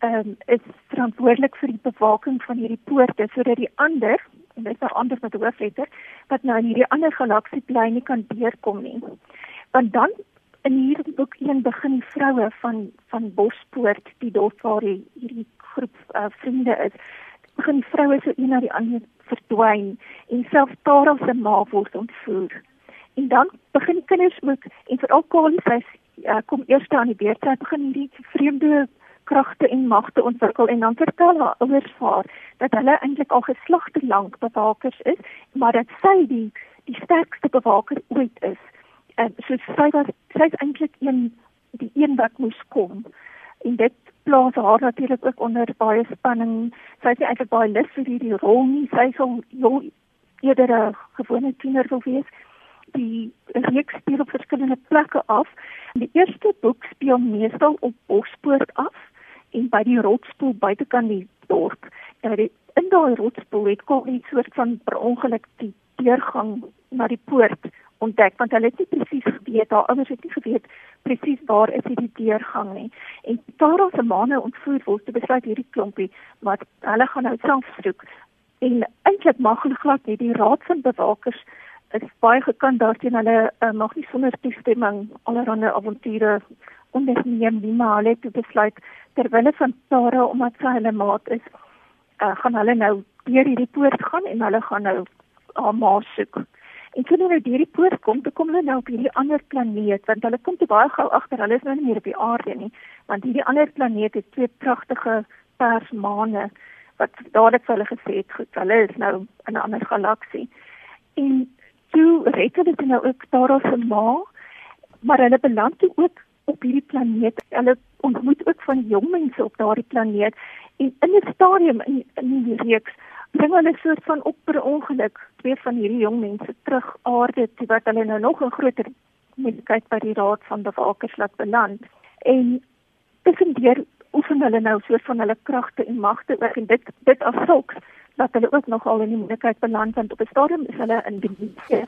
um, is verantwoordelik vir die bewaking van hierdie poorte sodat die ander en dit is nou anders met die hoofletter wat nou in hierdie ander galaksie bly nie kan deurkom nie. Want dan in hierdie boek een begin die vroue van van Bospoort die dorp waar die, hierdie groep uh, vriende is. Begin die vroue so een na die ander verdwyn en selfs Tara se ma word ontvoer. En dan begin die kinders ook en veral Kali sy uh, kom eers aan die beurt. Sy begin hierdie vreemde kragte en magte ontwikkel en dan vertel haar ouers haar dat hulle eintlik al geslagte lank bewakers is maar dat sy die die sterkste bewaker ooit is en so sy was sy's eintlik een die een wat moes kom. En dit plaas haar natuurlik ook onder baie spanning. Sy sê eintlik baie lus vir hierdie rol nie. Sy sou jou eerder 'n gewone tiener wil wees. Die reeks speel op verskillende plekke af. Die eerste boek speel meestal op Bospoort af en by die rotspoel buitekant die dorp. En die, in daai rotspoel het kom iets soort van per ongeluk die deurgang na die poort ontdek want hulle het nie presies geweet daar anders het nie geweet presies waar is hierdie deurgang nie. En Tara se maane ontvoer word te besluit hierdie klompie wat hulle gaan nou self soek en eintlik mag hulle glad nie die raad van bewakers is baie gekant daarteen. Hulle uh, mag nie sonder toestemming allerlei avonture onderneem nie, maar hulle het besluit ter wille van Tara omdat sy hulle maat is, uh, gaan hulle nou deur hierdie poort gaan en hulle gaan nou haar ma soek. En toe hulle deur die poort kom, toe kom hulle nou op hierdie ander planeet want hulle kom te baie gou agter hulle is nou nie meer op die aarde nie, want hierdie ander planeet het twee pragtige persmane wat dadelik vir hulle gesê het goed, hulle is nou in 'n ander galaksie. En toe red hulle dit nou ook daar se ma, maar hulle beland toe ook op hierdie planeet. Hulle ontmoet ook van jong mense op daardie planeet en in 'n stadium in in die reeks bring hulle soort van op per ongeluk twee van hierdie jong mense terug aarde toe wat hulle nou nog 'n groter moeilikheid by die raad van bewakers laat beland. En tussendeur oefen hulle nou soort van hulle kragte en magte ook en dit dit afsulk dat hulle ook nogal in die moeilikheid beland want op 'n stadium is hulle in Venesië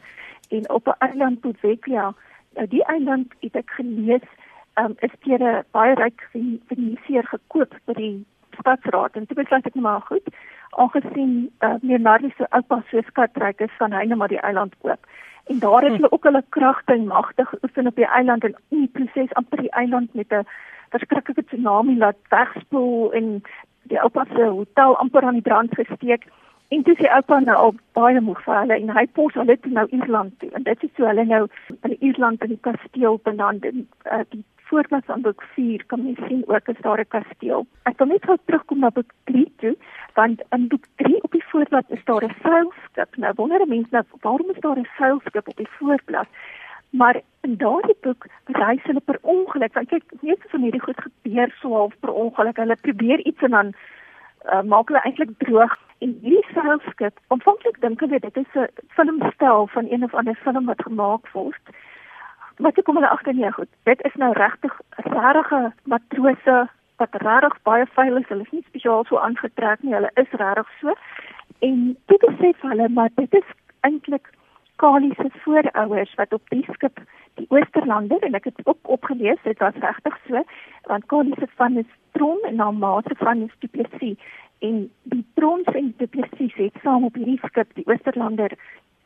en op 'n eiland tot Vecchia. Nou die eiland het ek gelees um, is deur 'n baie ryk Venesiër gekoop by die stadsraad en dit besluit ek nou maar goed aangesien uh, Leonardo se oupa so skatryk is van hy net maar die eiland koop. En daar het hulle ook hulle kragte en magte geoefen op die eiland en in die proses amper die eiland met 'n verskriklike tsunami laat wegspoel en die oupa se hotel amper aan die brand gesteek. En toe sê oupa nou al baie moeg vir hulle en hy pos hulle toe nou Ierland toe. En dit is so hulle nou in Ierland in die kasteel beland en uh, die voorklas aan boek 4 kan jy sien ook is daar 'n kasteel. Ek wil net gou terugkom na boek 3 toe want in boek 3 op die voorblad is daar 'n seilskip. Nou wonder mense nou waarom is daar 'n seilskip op die voorblad? Maar in daardie boek reis hulle per ongeluk. Want kyk, meeste van hierdie goed gebeur so half per ongeluk. Hulle probeer iets en dan uh, maak hulle eintlik droog. En hierdie seilskip, aanvanklik dink hulle dit is 'n filmstel van een of ander film wat gemaak word. Maar toe kom hulle agter nee, goed. Dit is nou regtig regte matrose wat regtig baie veil is. Hulle is nie spesiaal so aangetrek nie. Hulle is regtig so. En sê vir hulle maar dit is eintlik Kali se voorouers wat op die skip die Oosterlander en ek het ook opgelees dit was regtig so want Kali se van is Tron en haar ma se van is Duplessis en die Tron en Duplessis het saam op hierdie skip die Oosterlander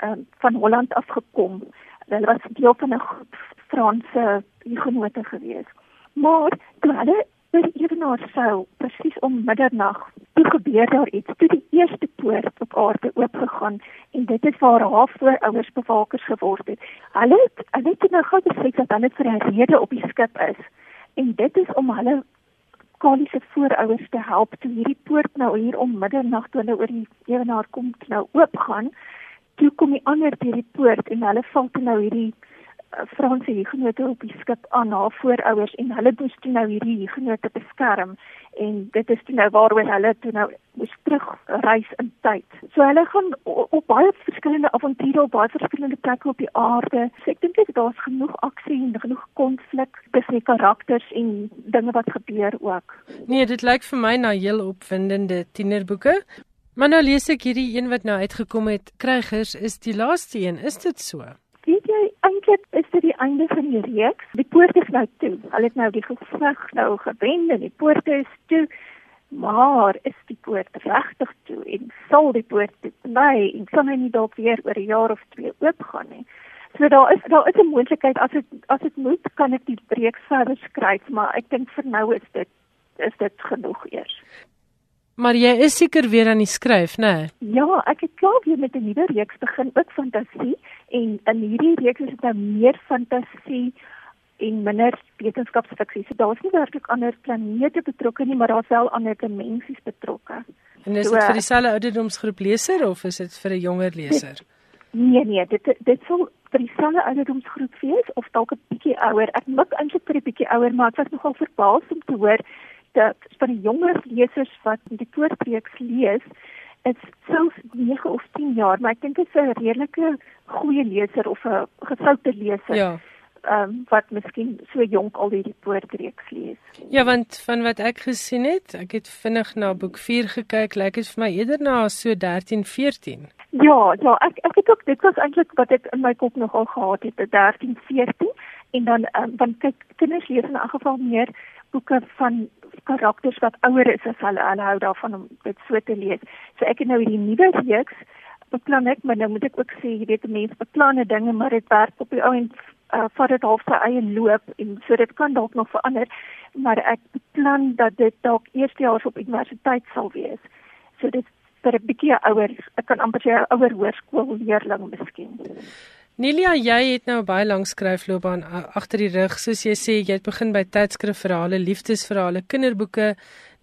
um, van Holland af gekom. Hulle was deel van 'n groep Franse genote gewees. Maar toe hulle by die ewenaar sou presies om middernag toe gebeur daar iets. Toe die eerste poort op aarde oopgegaan en dit het waar haar voorouers bewakers geword het. Hulle het hulle het nou gou gesê dat hulle vir 'n rede op die skip is. En dit is om hulle Kali se voorouers te help toe hierdie poort nou hier om middernag toe hulle oor die ewenaar kom nou oopgaan toe kom die ander deur die poort en hulle val toe nou hierdie Franse hugenote op die skip aan haar voorouers en hulle moes toe nou hierdie hugenote beskerm en dit is toe nou waaroor hulle toe nou moes terugreis in tyd. So hulle gaan op baie verskillende avonture op baie verskillende plekke op die aarde. So ek dink daar's genoeg aksie en genoeg konflik tussen die karakters en dinge wat gebeur ook. Nee, dit lyk vir my na heel opwindende tienerboeke. Maar nou lees ek hierdie een wat nou uitgekom het, Krygers is die laaste een. Is dit so? weet jy eintlik is dit die einde van die reeks. Die poort is nou toe. Hulle het nou die geveg nou gewend en die poort is toe. Maar is die poort regtig toe en sal die poort bly en kan hy nie dalk weer oor 'n jaar of twee oopgaan nie. So daar is daar is 'n moontlikheid as dit as dit moet kan ek die reeks verder skryf, maar ek dink vir nou is dit is dit genoeg eers. Maar jy is seker weer aan die skryf, né? Nee? Ja, ek het klaar weer met 'n nuwe reeks begin, ook fantasie en in hierdie reeks is dit nou meer fantasie en minder wetenskapsfiksie. So daar's nie werklik ander planete betrokke nie, maar daar's wel ander dimensies betrokke. En is dit so, vir dieselfde ouderdomsgroep leser of is dit vir 'n jonger leser? Dit, nee nee, dit dit sou vir dieselfde ouderdomsgroep wees of dalk 'n bietjie ouer. Ek mik eintlik vir 'n bietjie ouer, maar ek was nogal verbaas om te hoor dat van die jonger lesers wat die poortreeks lees, is selfs 9 of 10 jaar, maar ek dink dit is 'n redelike goeie leser of 'n gesoute leser. Ja. Ehm um, wat miskien so jonk al hierdie poortreeks lees. Ja, want van wat ek gesien het, ek het vinnig na boek 4 gekyk, lyk dit vir my eerder na so 13, 14. Ja, ja, ek ek het ook dit was eintlik wat ek in my kop nogal gehad het, 13, 14 en dan um, want kyk kinders lees in elk geval meer boeke van karakters wat ouer is as hulle hulle hou daarvan om dit so te lees. So ek het nou hierdie nuwe reeks beplan ek, maar nou moet ek ook sê jy weet mense beplanne dinge, maar dit werk op die ou en uh vat dit half sy eie loop en so dit kan dalk nog verander, maar ek beplan dat dit dalk eerstejaars op universiteit sal wees. So dit vir 'n bietjie ouer, ek kan amper sê ouer hoërskoolleerling miskien. Nelia, jy het nou baie lank skryfloopbaan agter die rug. Soos jy sê, jy het begin by tydskrifverhale, liefdesverhale, kinderboeke,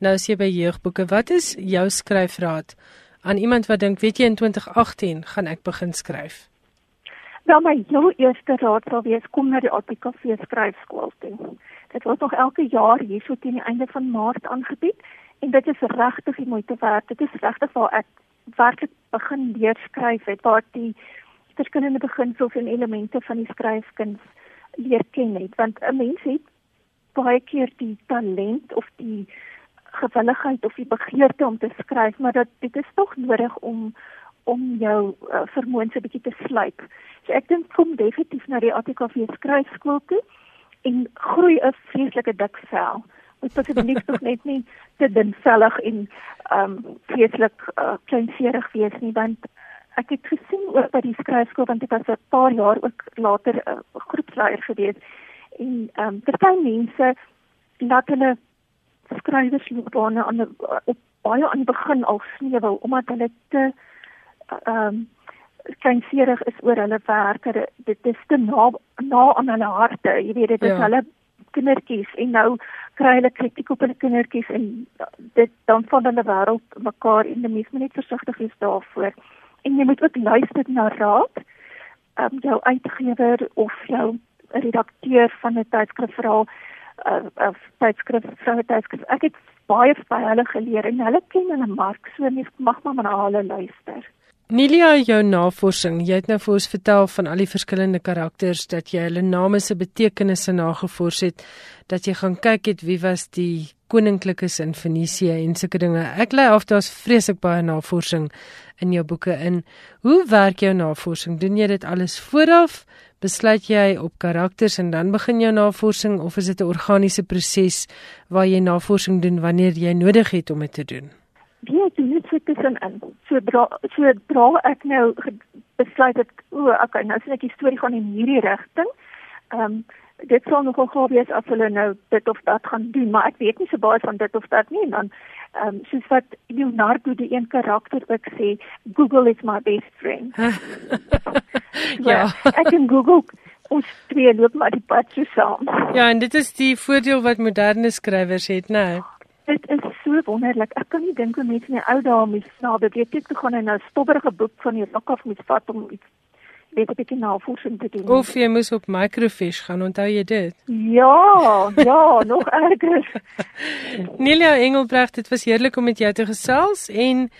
nou is jy by jeugboeke. Wat is jou skryfraad aan iemand wat dink, weet jy in 2018 gaan ek begin skryf? Nou my jou eerste raad sal wees kom na die ATKV skryfskool toe. Dit word nog elke jaar hier so teen die einde van Maart aangebied en dit is regtig die moeite werd. Dit is regtig waar ek werklik begin leer skryf het waar die verskillende beginsels en elemente van die skryfkuns leer ken het want 'n mens het baie keer die talent of die gewilligheid of die begeerte om te skryf maar dat dit is tog nodig om om jou uh, vermoëns 'n bietjie te slyp. So ek dink kom definitief na die ATKV skryfskool toe en groei 'n vreeslike dik vel moet asseblief tog net nie te dinsellig en ehm um, vreeslik uh, kleinserig wees nie want ek het gesien ook by die skryfskool want ek was 'n paar jaar ook later 'n uh, groepsleier gewees en ehm um, party mense laat hulle skrywersloopbane aan op baie aan die begin al sneuwel omdat hulle te ehm um, kleinserig is oor hulle werk dit is te na na aan hulle harte jy weet dit is ja. hulle kindertjies en nou kry hulle kritiek op hulle kindertjies en dit dan van hulle wêreld mekaar en die mens moet net versigtig wees daarvoor. En jy moet ook luister na raad. Ehm um, jou uitgewer of jou redakteur van 'n tydskrif verhaal uh, of tydskrif vroue tydskrif. Ek het baie by hulle geleer en hulle ken hulle mark, so mens mag maar na hulle luister. Nilia, jou navorsing, jy het nou vir ons vertel van al die verskillende karakters dat jy hulle name se betekenisse nagevors het, dat jy gaan kyk het wie was die koninklikes in Fenisië en sulke dinge. Ek lei af daar's vreeslik baie navorsing in jou boeke in. Hoe werk jou navorsing? Doen jy dit alles vooraf? Besluit jy op karakters en dan begin jou navorsing of is dit 'n organiese proses waar jy navorsing doen wanneer jy nodig het om dit te doen? wie het dit so tussenin? So dra so dra ek nou besluit dat o, okay, nou sien ek die storie gaan in hierdie rigting. Ehm um, dit sal nogal gou wees as hulle nou dit of dat gaan doen, maar ek weet nie so baie van dit of dat nie en dan ehm um, soos wat Leonardo die een karakter ook sê, Google is my best friend. ja, ek kan Google ons twee loop maar die pad saam. Ja, en dit is die voordeel wat moderne skrywers het, né? Nou. Dit is so wonderlik. Ek kan nie dink hoe mense in die ou dae mis na biblioteek toe gaan en 'n stobberige boek van die rak af moet vat om iets weet 'n bietjie navorsing te doen. Of jy moes op microfiche gaan, onthou jy dit? Ja, ja, nog erger. Nelia Engelbrecht, dit was heerlik om met jou te gesels en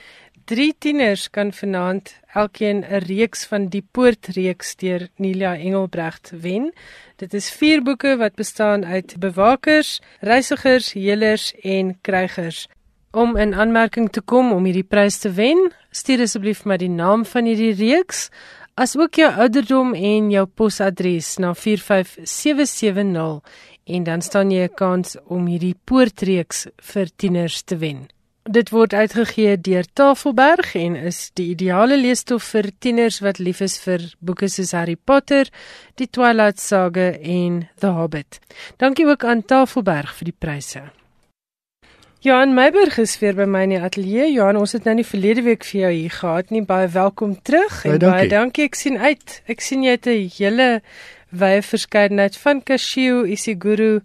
Drie tieners kan vanaand elkeen 'n reeks van die Poortreeks deur Nelia Engelbrecht wen. Dit is vier boeke wat bestaan uit bewakers, reisigers, helers en krygers. Om in aanmerking te kom om hierdie prys te wen, stuur asseblief maar die naam van hierdie reeks asook jou ouderdom en jou posadres na 45770 en dan staan jy 'n kans om hierdie Poortreeks vir tieners te wen. Dit word uitgegee deur Tafelberg en is die ideale leesstof vir tieners wat lief is vir boeke soos Harry Potter, Die Twilight Saga en The Hobbit. Dankie ook aan Tafelberg vir die pryse. Johan Meiberg is weer by my in die ateljee. Johan, ons het nou nie verlede week vir jou hier gehad nie. Baie welkom terug en baie dankie. Ek sien uit. Ek sien jy het 'n hele wye verskeidenheid van Kashio Isiguro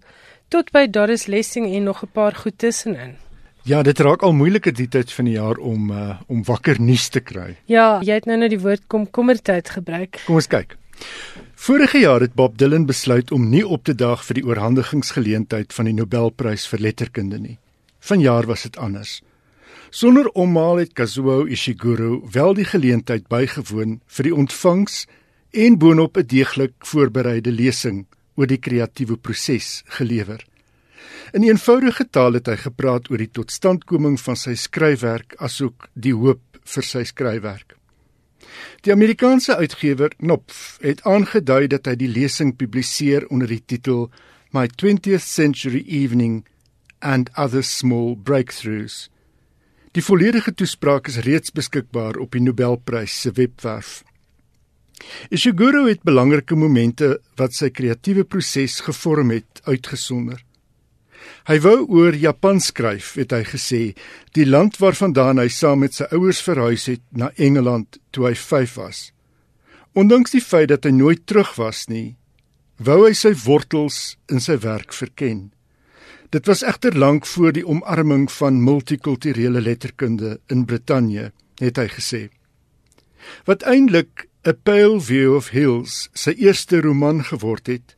tot by Doris Lessing en nog 'n paar goed tussenin. Ja, dit raak al moeiliker die tyd van die jaar om uh, om wakker nuus te kry. Ja, jy het nou net die woord komkommertyd gebruik. Kom ons kyk. Vorige jaar het Bob Dylan besluit om nie op te daag vir die oorhandigingsgeleentheid van die Nobelprys vir letterkunde nie. Vanjaar was dit anders. Sonder omhaal het Kazuo Ishiguro wel die geleentheid bygewoon vir die ontvangs en boonop 'n deeglik voorbereide lesing oor die kreatiewe proses gelewer. In eenvoudige taal het hy gepraat oor die totstandkoming van sy skryfwerk asook die hoop vir sy skryfwerk. Die Amerikaanse uitgewer Knopf het aangedui dat hy die lesing publiseer onder die titel My 20th Century Evening and Other Small Breakthroughs. Die volledige toespraak is reeds beskikbaar op die Nobelprys se webwerf. Ishiguro het belangrike momente wat sy kreatiewe proses gevorm het uitgesonder. Hy wou oor Japan skryf, het hy gesê, die land waarvandaan hy saam met sy ouers verhuis het na Engeland toe hy 5 was. Ondanks die feit dat hy nooit terug was nie, wou hy sy wortels in sy werk verken. Dit was egter lank voor die omarming van multikulturele letterkunde in Brittanje, het hy gesê. Wat eintlik A Pale View of Hills sy eerste roman geword het,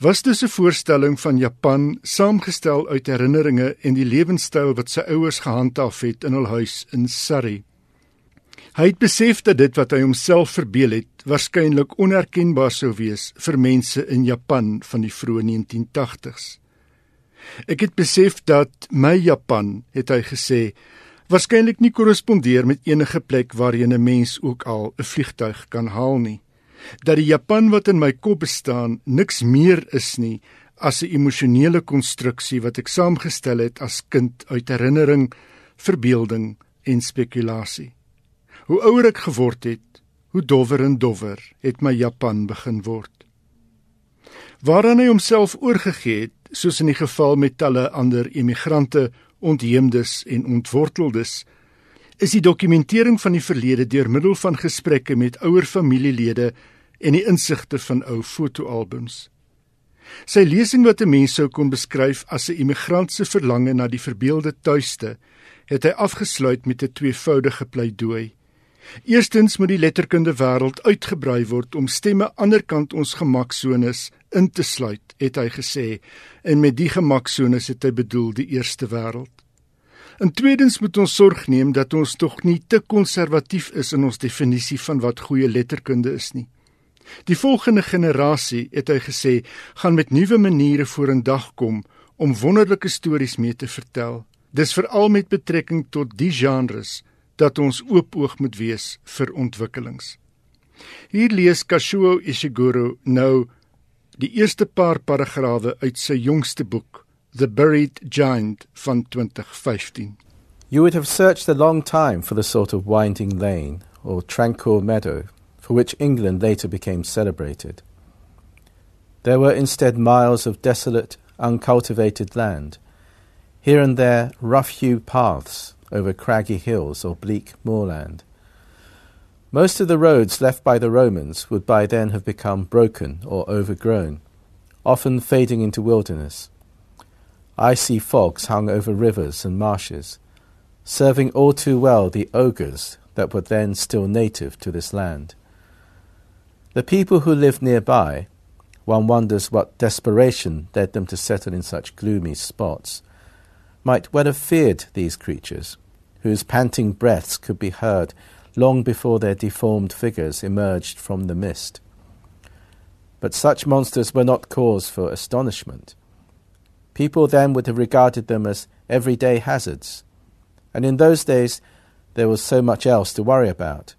was dus 'n voorstelling van Japan saamgestel uit herinneringe en die lewenstyl wat sy ouers gehandhaaf het in hul huis in Surrey. Hy het besef dat dit wat hy homself verbeel het, waarskynlik onherkenbaar sou wees vir mense in Japan van die vroeë 1980s. Ek het besef dat my Japan, het hy gesê, waarskynlik nie korrespondeer met enige plek waarheen 'n mens ook al 'n vliegtuig kan haal nie dat die Japan wat in my kop bestaan niks meer is nie as 'n emosionele konstruksie wat ek saamgestel het as kind uit herinnering, verbeelding en spekulasie. Hoe ouer ek geword het, hoe dowwer en dowwer het my Japan begin word. Waaraan hy homself oorgegee het, soos in die geval met talle ander emigrante, ontheemdes en ontworteldes, is die dokumentering van die verlede deur middel van gesprekke met ouer familielede en die insigte van ou fotoalbums. Sy lesing wat 'n mens sou kon beskryf as 'n immigrant se verlange na die verbeelde tuiste, het hy afgesluit met 'n tweevoudige pleidooi. Eerstens moet die letterkunde wêreld uitgebrei word om stemme aanderkant ons gemaksones in te sluit, het hy gesê, en met die gemaksones het hy bedoel die eerste wêreld. En tweedens moet ons sorg neem dat ons tog nie te konservatief is in ons definisie van wat goeie letterkunde is nie. Die volgende generasie, het hy gesê, gaan met nuwe maniere vorendag kom om wonderlike stories mee te vertel. Dis veral met betrekking tot die genres dat ons oopoog moet wees vir ontwikkelings. Hier lees Kashuo Ishiguro nou die eerste paar paragrawe uit sy jongste boek, The Buried Giant van 2015. You would have searched a long time for the sort of winding lane or tranquil meadow for which England later became celebrated. There were instead miles of desolate, uncultivated land, here and there rough hewn paths over craggy hills or bleak moorland. Most of the roads left by the Romans would by then have become broken or overgrown, often fading into wilderness. Icy fogs hung over rivers and marshes, serving all too well the ogres that were then still native to this land. The people who lived nearby, one wonders what desperation led them to settle in such gloomy spots, might well have feared these creatures, whose panting breaths could be heard long before their deformed figures emerged from the mist. But such monsters were not cause for astonishment. People then would have regarded them as everyday hazards, and in those days there was so much else to worry about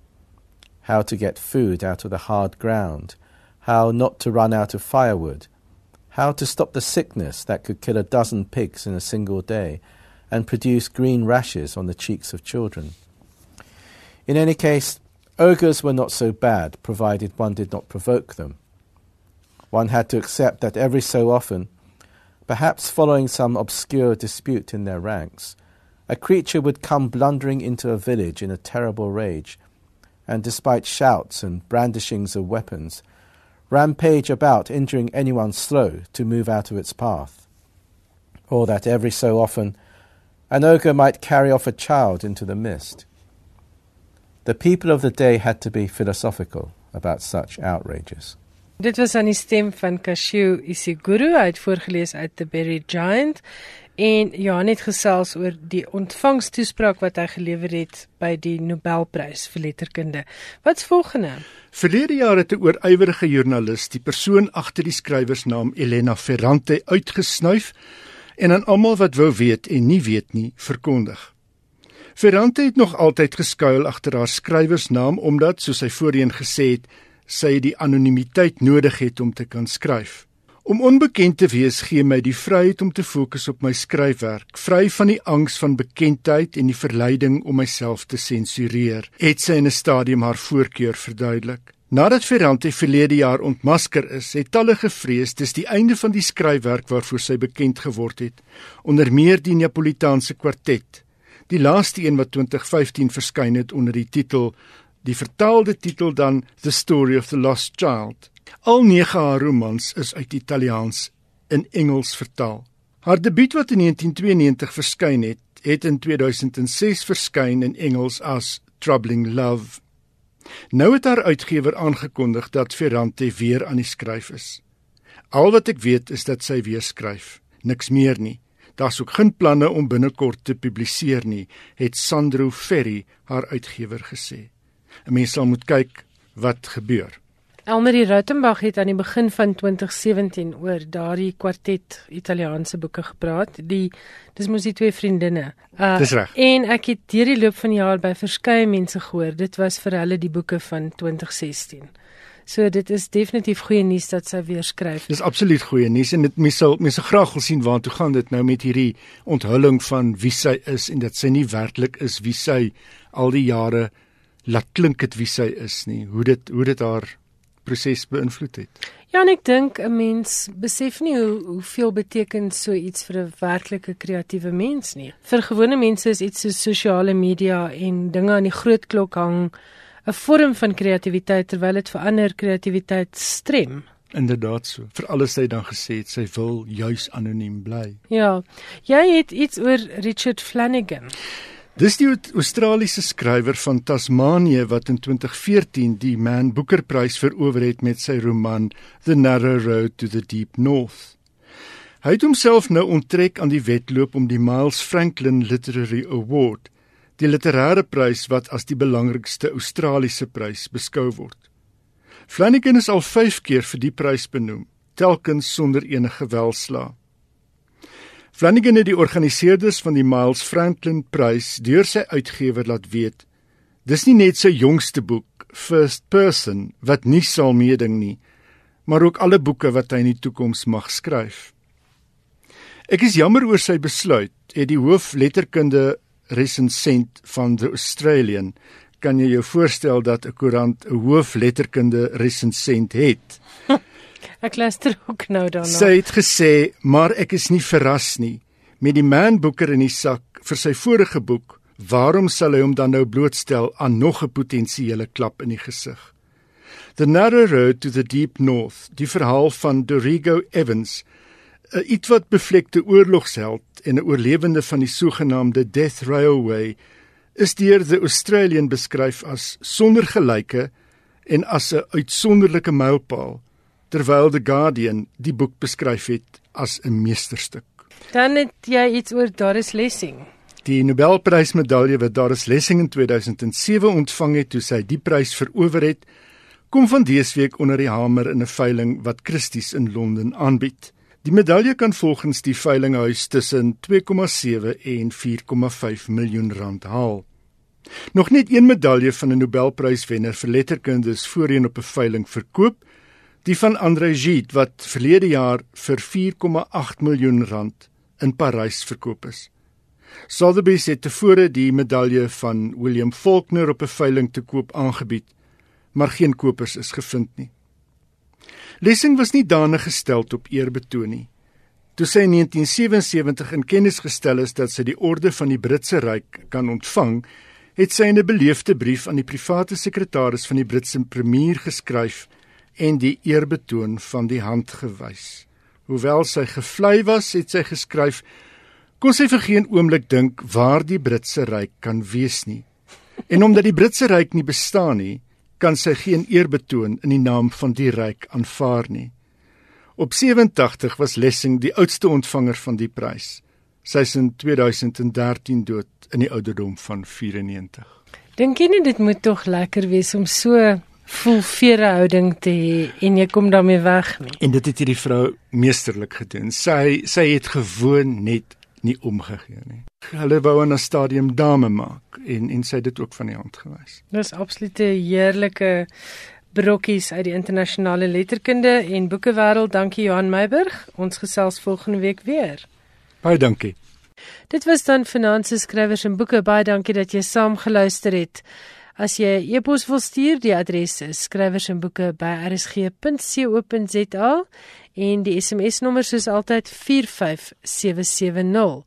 how to get food out of the hard ground, how not to run out of firewood, how to stop the sickness that could kill a dozen pigs in a single day and produce green rashes on the cheeks of children. In any case, ogres were not so bad, provided one did not provoke them. One had to accept that every so often, perhaps following some obscure dispute in their ranks, a creature would come blundering into a village in a terrible rage and despite shouts and brandishings of weapons, rampage about injuring anyone slow to move out of its path. Or that every so often an ogre might carry off a child into the mist. The people of the day had to be philosophical about such outrages. Dit was aan die stem van Isiguro uit voorgeles uit The Buried Giant En Johan het gesels oor die ontvangstoespraak wat hy gelewer het by die Nobelprys vir letterkunde. Wat's volgende? Verlede jaar het 'n oorywerige joernalis die persoon agter die skrywersnaam Elena Ferrante uitgesnuif en aan almal wat wou weet en nie weet nie verkondig. Ferrante het nog altyd geskuil agter haar skrywersnaam omdat, soos sy voorheen gesê het, sy die anonimiteit nodig het om te kan skryf. Om onbekend te wees gee my die vryheid om te fokus op my skryfwerk, vry van die angs van bekendheid en die verleiding om myself te sensureer. Het sy in 'n stadium haar voorkeur verduidelik. Nadat Ferrante verlede jaar ontmasker is, het talle gevrees dis die einde van die skryfwerk waarvoor sy bekend geword het, onder meer die Neapolitaanse kwartet, die laaste een wat 2015 verskyn het onder die titel die vertaalde titel dan The Story of the Lost Child. Al nege haar romans is uit Italiaans in Engels vertaal. Haar debuut wat in 1992 verskyn het, het in 2006 verskyn in Engels as Troubling Love. Nou het haar uitgewer aangekondig dat Ferrante weer aan die skryf is. Al wat ek weet is dat sy weer skryf, niks meer nie. Daar's ook geen planne om binnekort te publiseer nie, het Sandro Ferri, haar uitgewer gesê. 'n Mens sal moet kyk wat gebeur. Elmarie Rautenbach het aan die begin van 2017 oor daardie kwartet Italiaanse boeke gepraat. Die dis mos die twee vriendinne. Uh, dis reg. En ek het deur die loop van die jaar by verskeie mense gehoor, dit was vir hulle die boeke van 2016. So dit is definitief goeie nuus dat sy weer skryf. Dis absoluut goeie nuus en dit mense sal mense graag wil sien waartoe gaan dit nou met hierdie onthulling van wie sy is en dat sy nie werklik is wie sy al die jare laat klink dit wie sy is nie. Hoe dit hoe dit haar proses beïnvloed het. Ja, en ek dink 'n mens besef nie hoe hoeveel beteken so iets vir 'n werklike kreatiewe mens nie. Vir gewone mense is iets so sosiale media en dinge aan die groot klok hang 'n vorm van kreatiwiteit terwyl dit vir ander kreatiwiteit strem. Inderdaad so. Vir alles sy dan gesê het sy wil juis anoniem bly. Ja. Jy het iets oor Richard Flanagan. Dis die Australiese skrywer van Tasmanië wat in 2014 die Man Booker Prys verower het met sy roman The Narrow Road to the Deep North. Hy het homself nou onttrek aan die wedloop om die Miles Franklin Literary Award, die literêre prys wat as die belangrikste Australiese prys beskou word. Flanagan is al 5 keer vir die prys benoem, telkens sonder enige welslae. Flanagan het die organiseerders van die Miles Franklin Prys deur sy uitgewer laat weet dis nie net sy jongste boek First Person wat nie sal meeding nie maar ook alle boeke wat hy in die toekoms mag skryf. Ek is jammer oor sy besluit, het die hoofletterkunde resensent van The Australian kan jy jou voorstel dat 'n koerant 'n hoofletterkunde resensent het. Ek luister ook nou daarna. Sy het gesê, "Maar ek is nie verras nie met die Man Booker in die sak vir sy vorige boek. Waarom sal hy hom dan nou blootstel aan nog 'n potensiële klap in die gesig?" The Narrow Road to the Deep North, die verhaal van Dorigo Evans, 'n ietwat bevlekte oorlogsheld en 'n oorlewende van die sogenaamde Death Railway, is deur the Australian beskryf as sonder gelyke en as 'n uitsonderlike mylpaal terwyl The Guardian die boek beskryf het as 'n meesterstuk. Dan het jy iets oor Doris Lessing. Die Nobelprysmedalje wat Doris Lessing in 2007 ontvang het toe sy die prys verower het, kom van dese week onder die hamer in 'n veiling wat Christie's in Londen aanbied. Die medalje kan volgens die veilinghuis tussen 2,7 en 4,5 miljoen rand haal. Nog net een medalje van 'n Nobelpryswenner vir letterkunde is voorheen op 'n veiling verkoop Die van André Gide wat verlede jaar vir 4,8 miljoen rand in Parys verkoop is. Sotheby's het tevore die medalje van William Faulkner op 'n veiling te koop aangebied, maar geen kopers is gevind nie. Lessing was nie danig gestel op eerbetoon nie. Toe sy in 1977 in kennis gestel is dat sy die orde van die Britse Ryk kan ontvang, het sy 'n beleefde brief aan die private sekretaris van die Britse premier geskryf en die eerbetoon van die hand gewys. Hoewel sy gevlei was, het sy geskryf: "Kon sy vir geen oomblik dink waar die Britse ryk kan wees nie. En omdat die Britse ryk nie bestaan nie, kan sy geen eerbetoon in die naam van die ryk aanvaar nie." Op 87 was Lessing die oudste ontvanger van die prys. Sy is in 2013 dood in die ouderdom van 94. Dink jy nie dit moet tog lekker wees om so vol veerhouding te hê en jy kom daarmee weg nie. En dit het hierdie vrou meesterlik gedoen. Sy sy het gewoon net nie omgegee nie. Hulle wou 'n stadium dame maak en en sy het dit ook van die hand gewys. Dis absolute heerlike brokkies uit die internasionale letterkunde en boekewêreld. Dankie Johan Meiburg. Ons gesels volgende week weer. Baie dankie. Dit was dan finansies skrywers en boeke. Baie dankie dat jy saam geluister het. As jy e-pos wil stuur, die adres is skrywers en die SMS-nommer soos altyd 45770.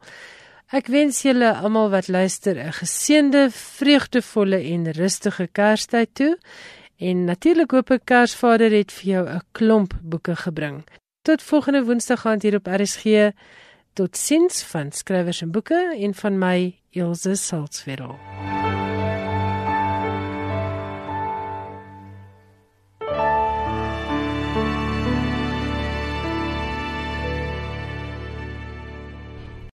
Ek wens julle almal wat luister 'n geseënde, vreugdevolle en rustige Kerstyd toe. En natuurlik hoop ek Kersvader het vir jou 'n klomp boeke gebring. Tot volgende Woensdag gaan hier op RSG. Tot sins van skrywers en boeke en van my Elsje Salzwetel.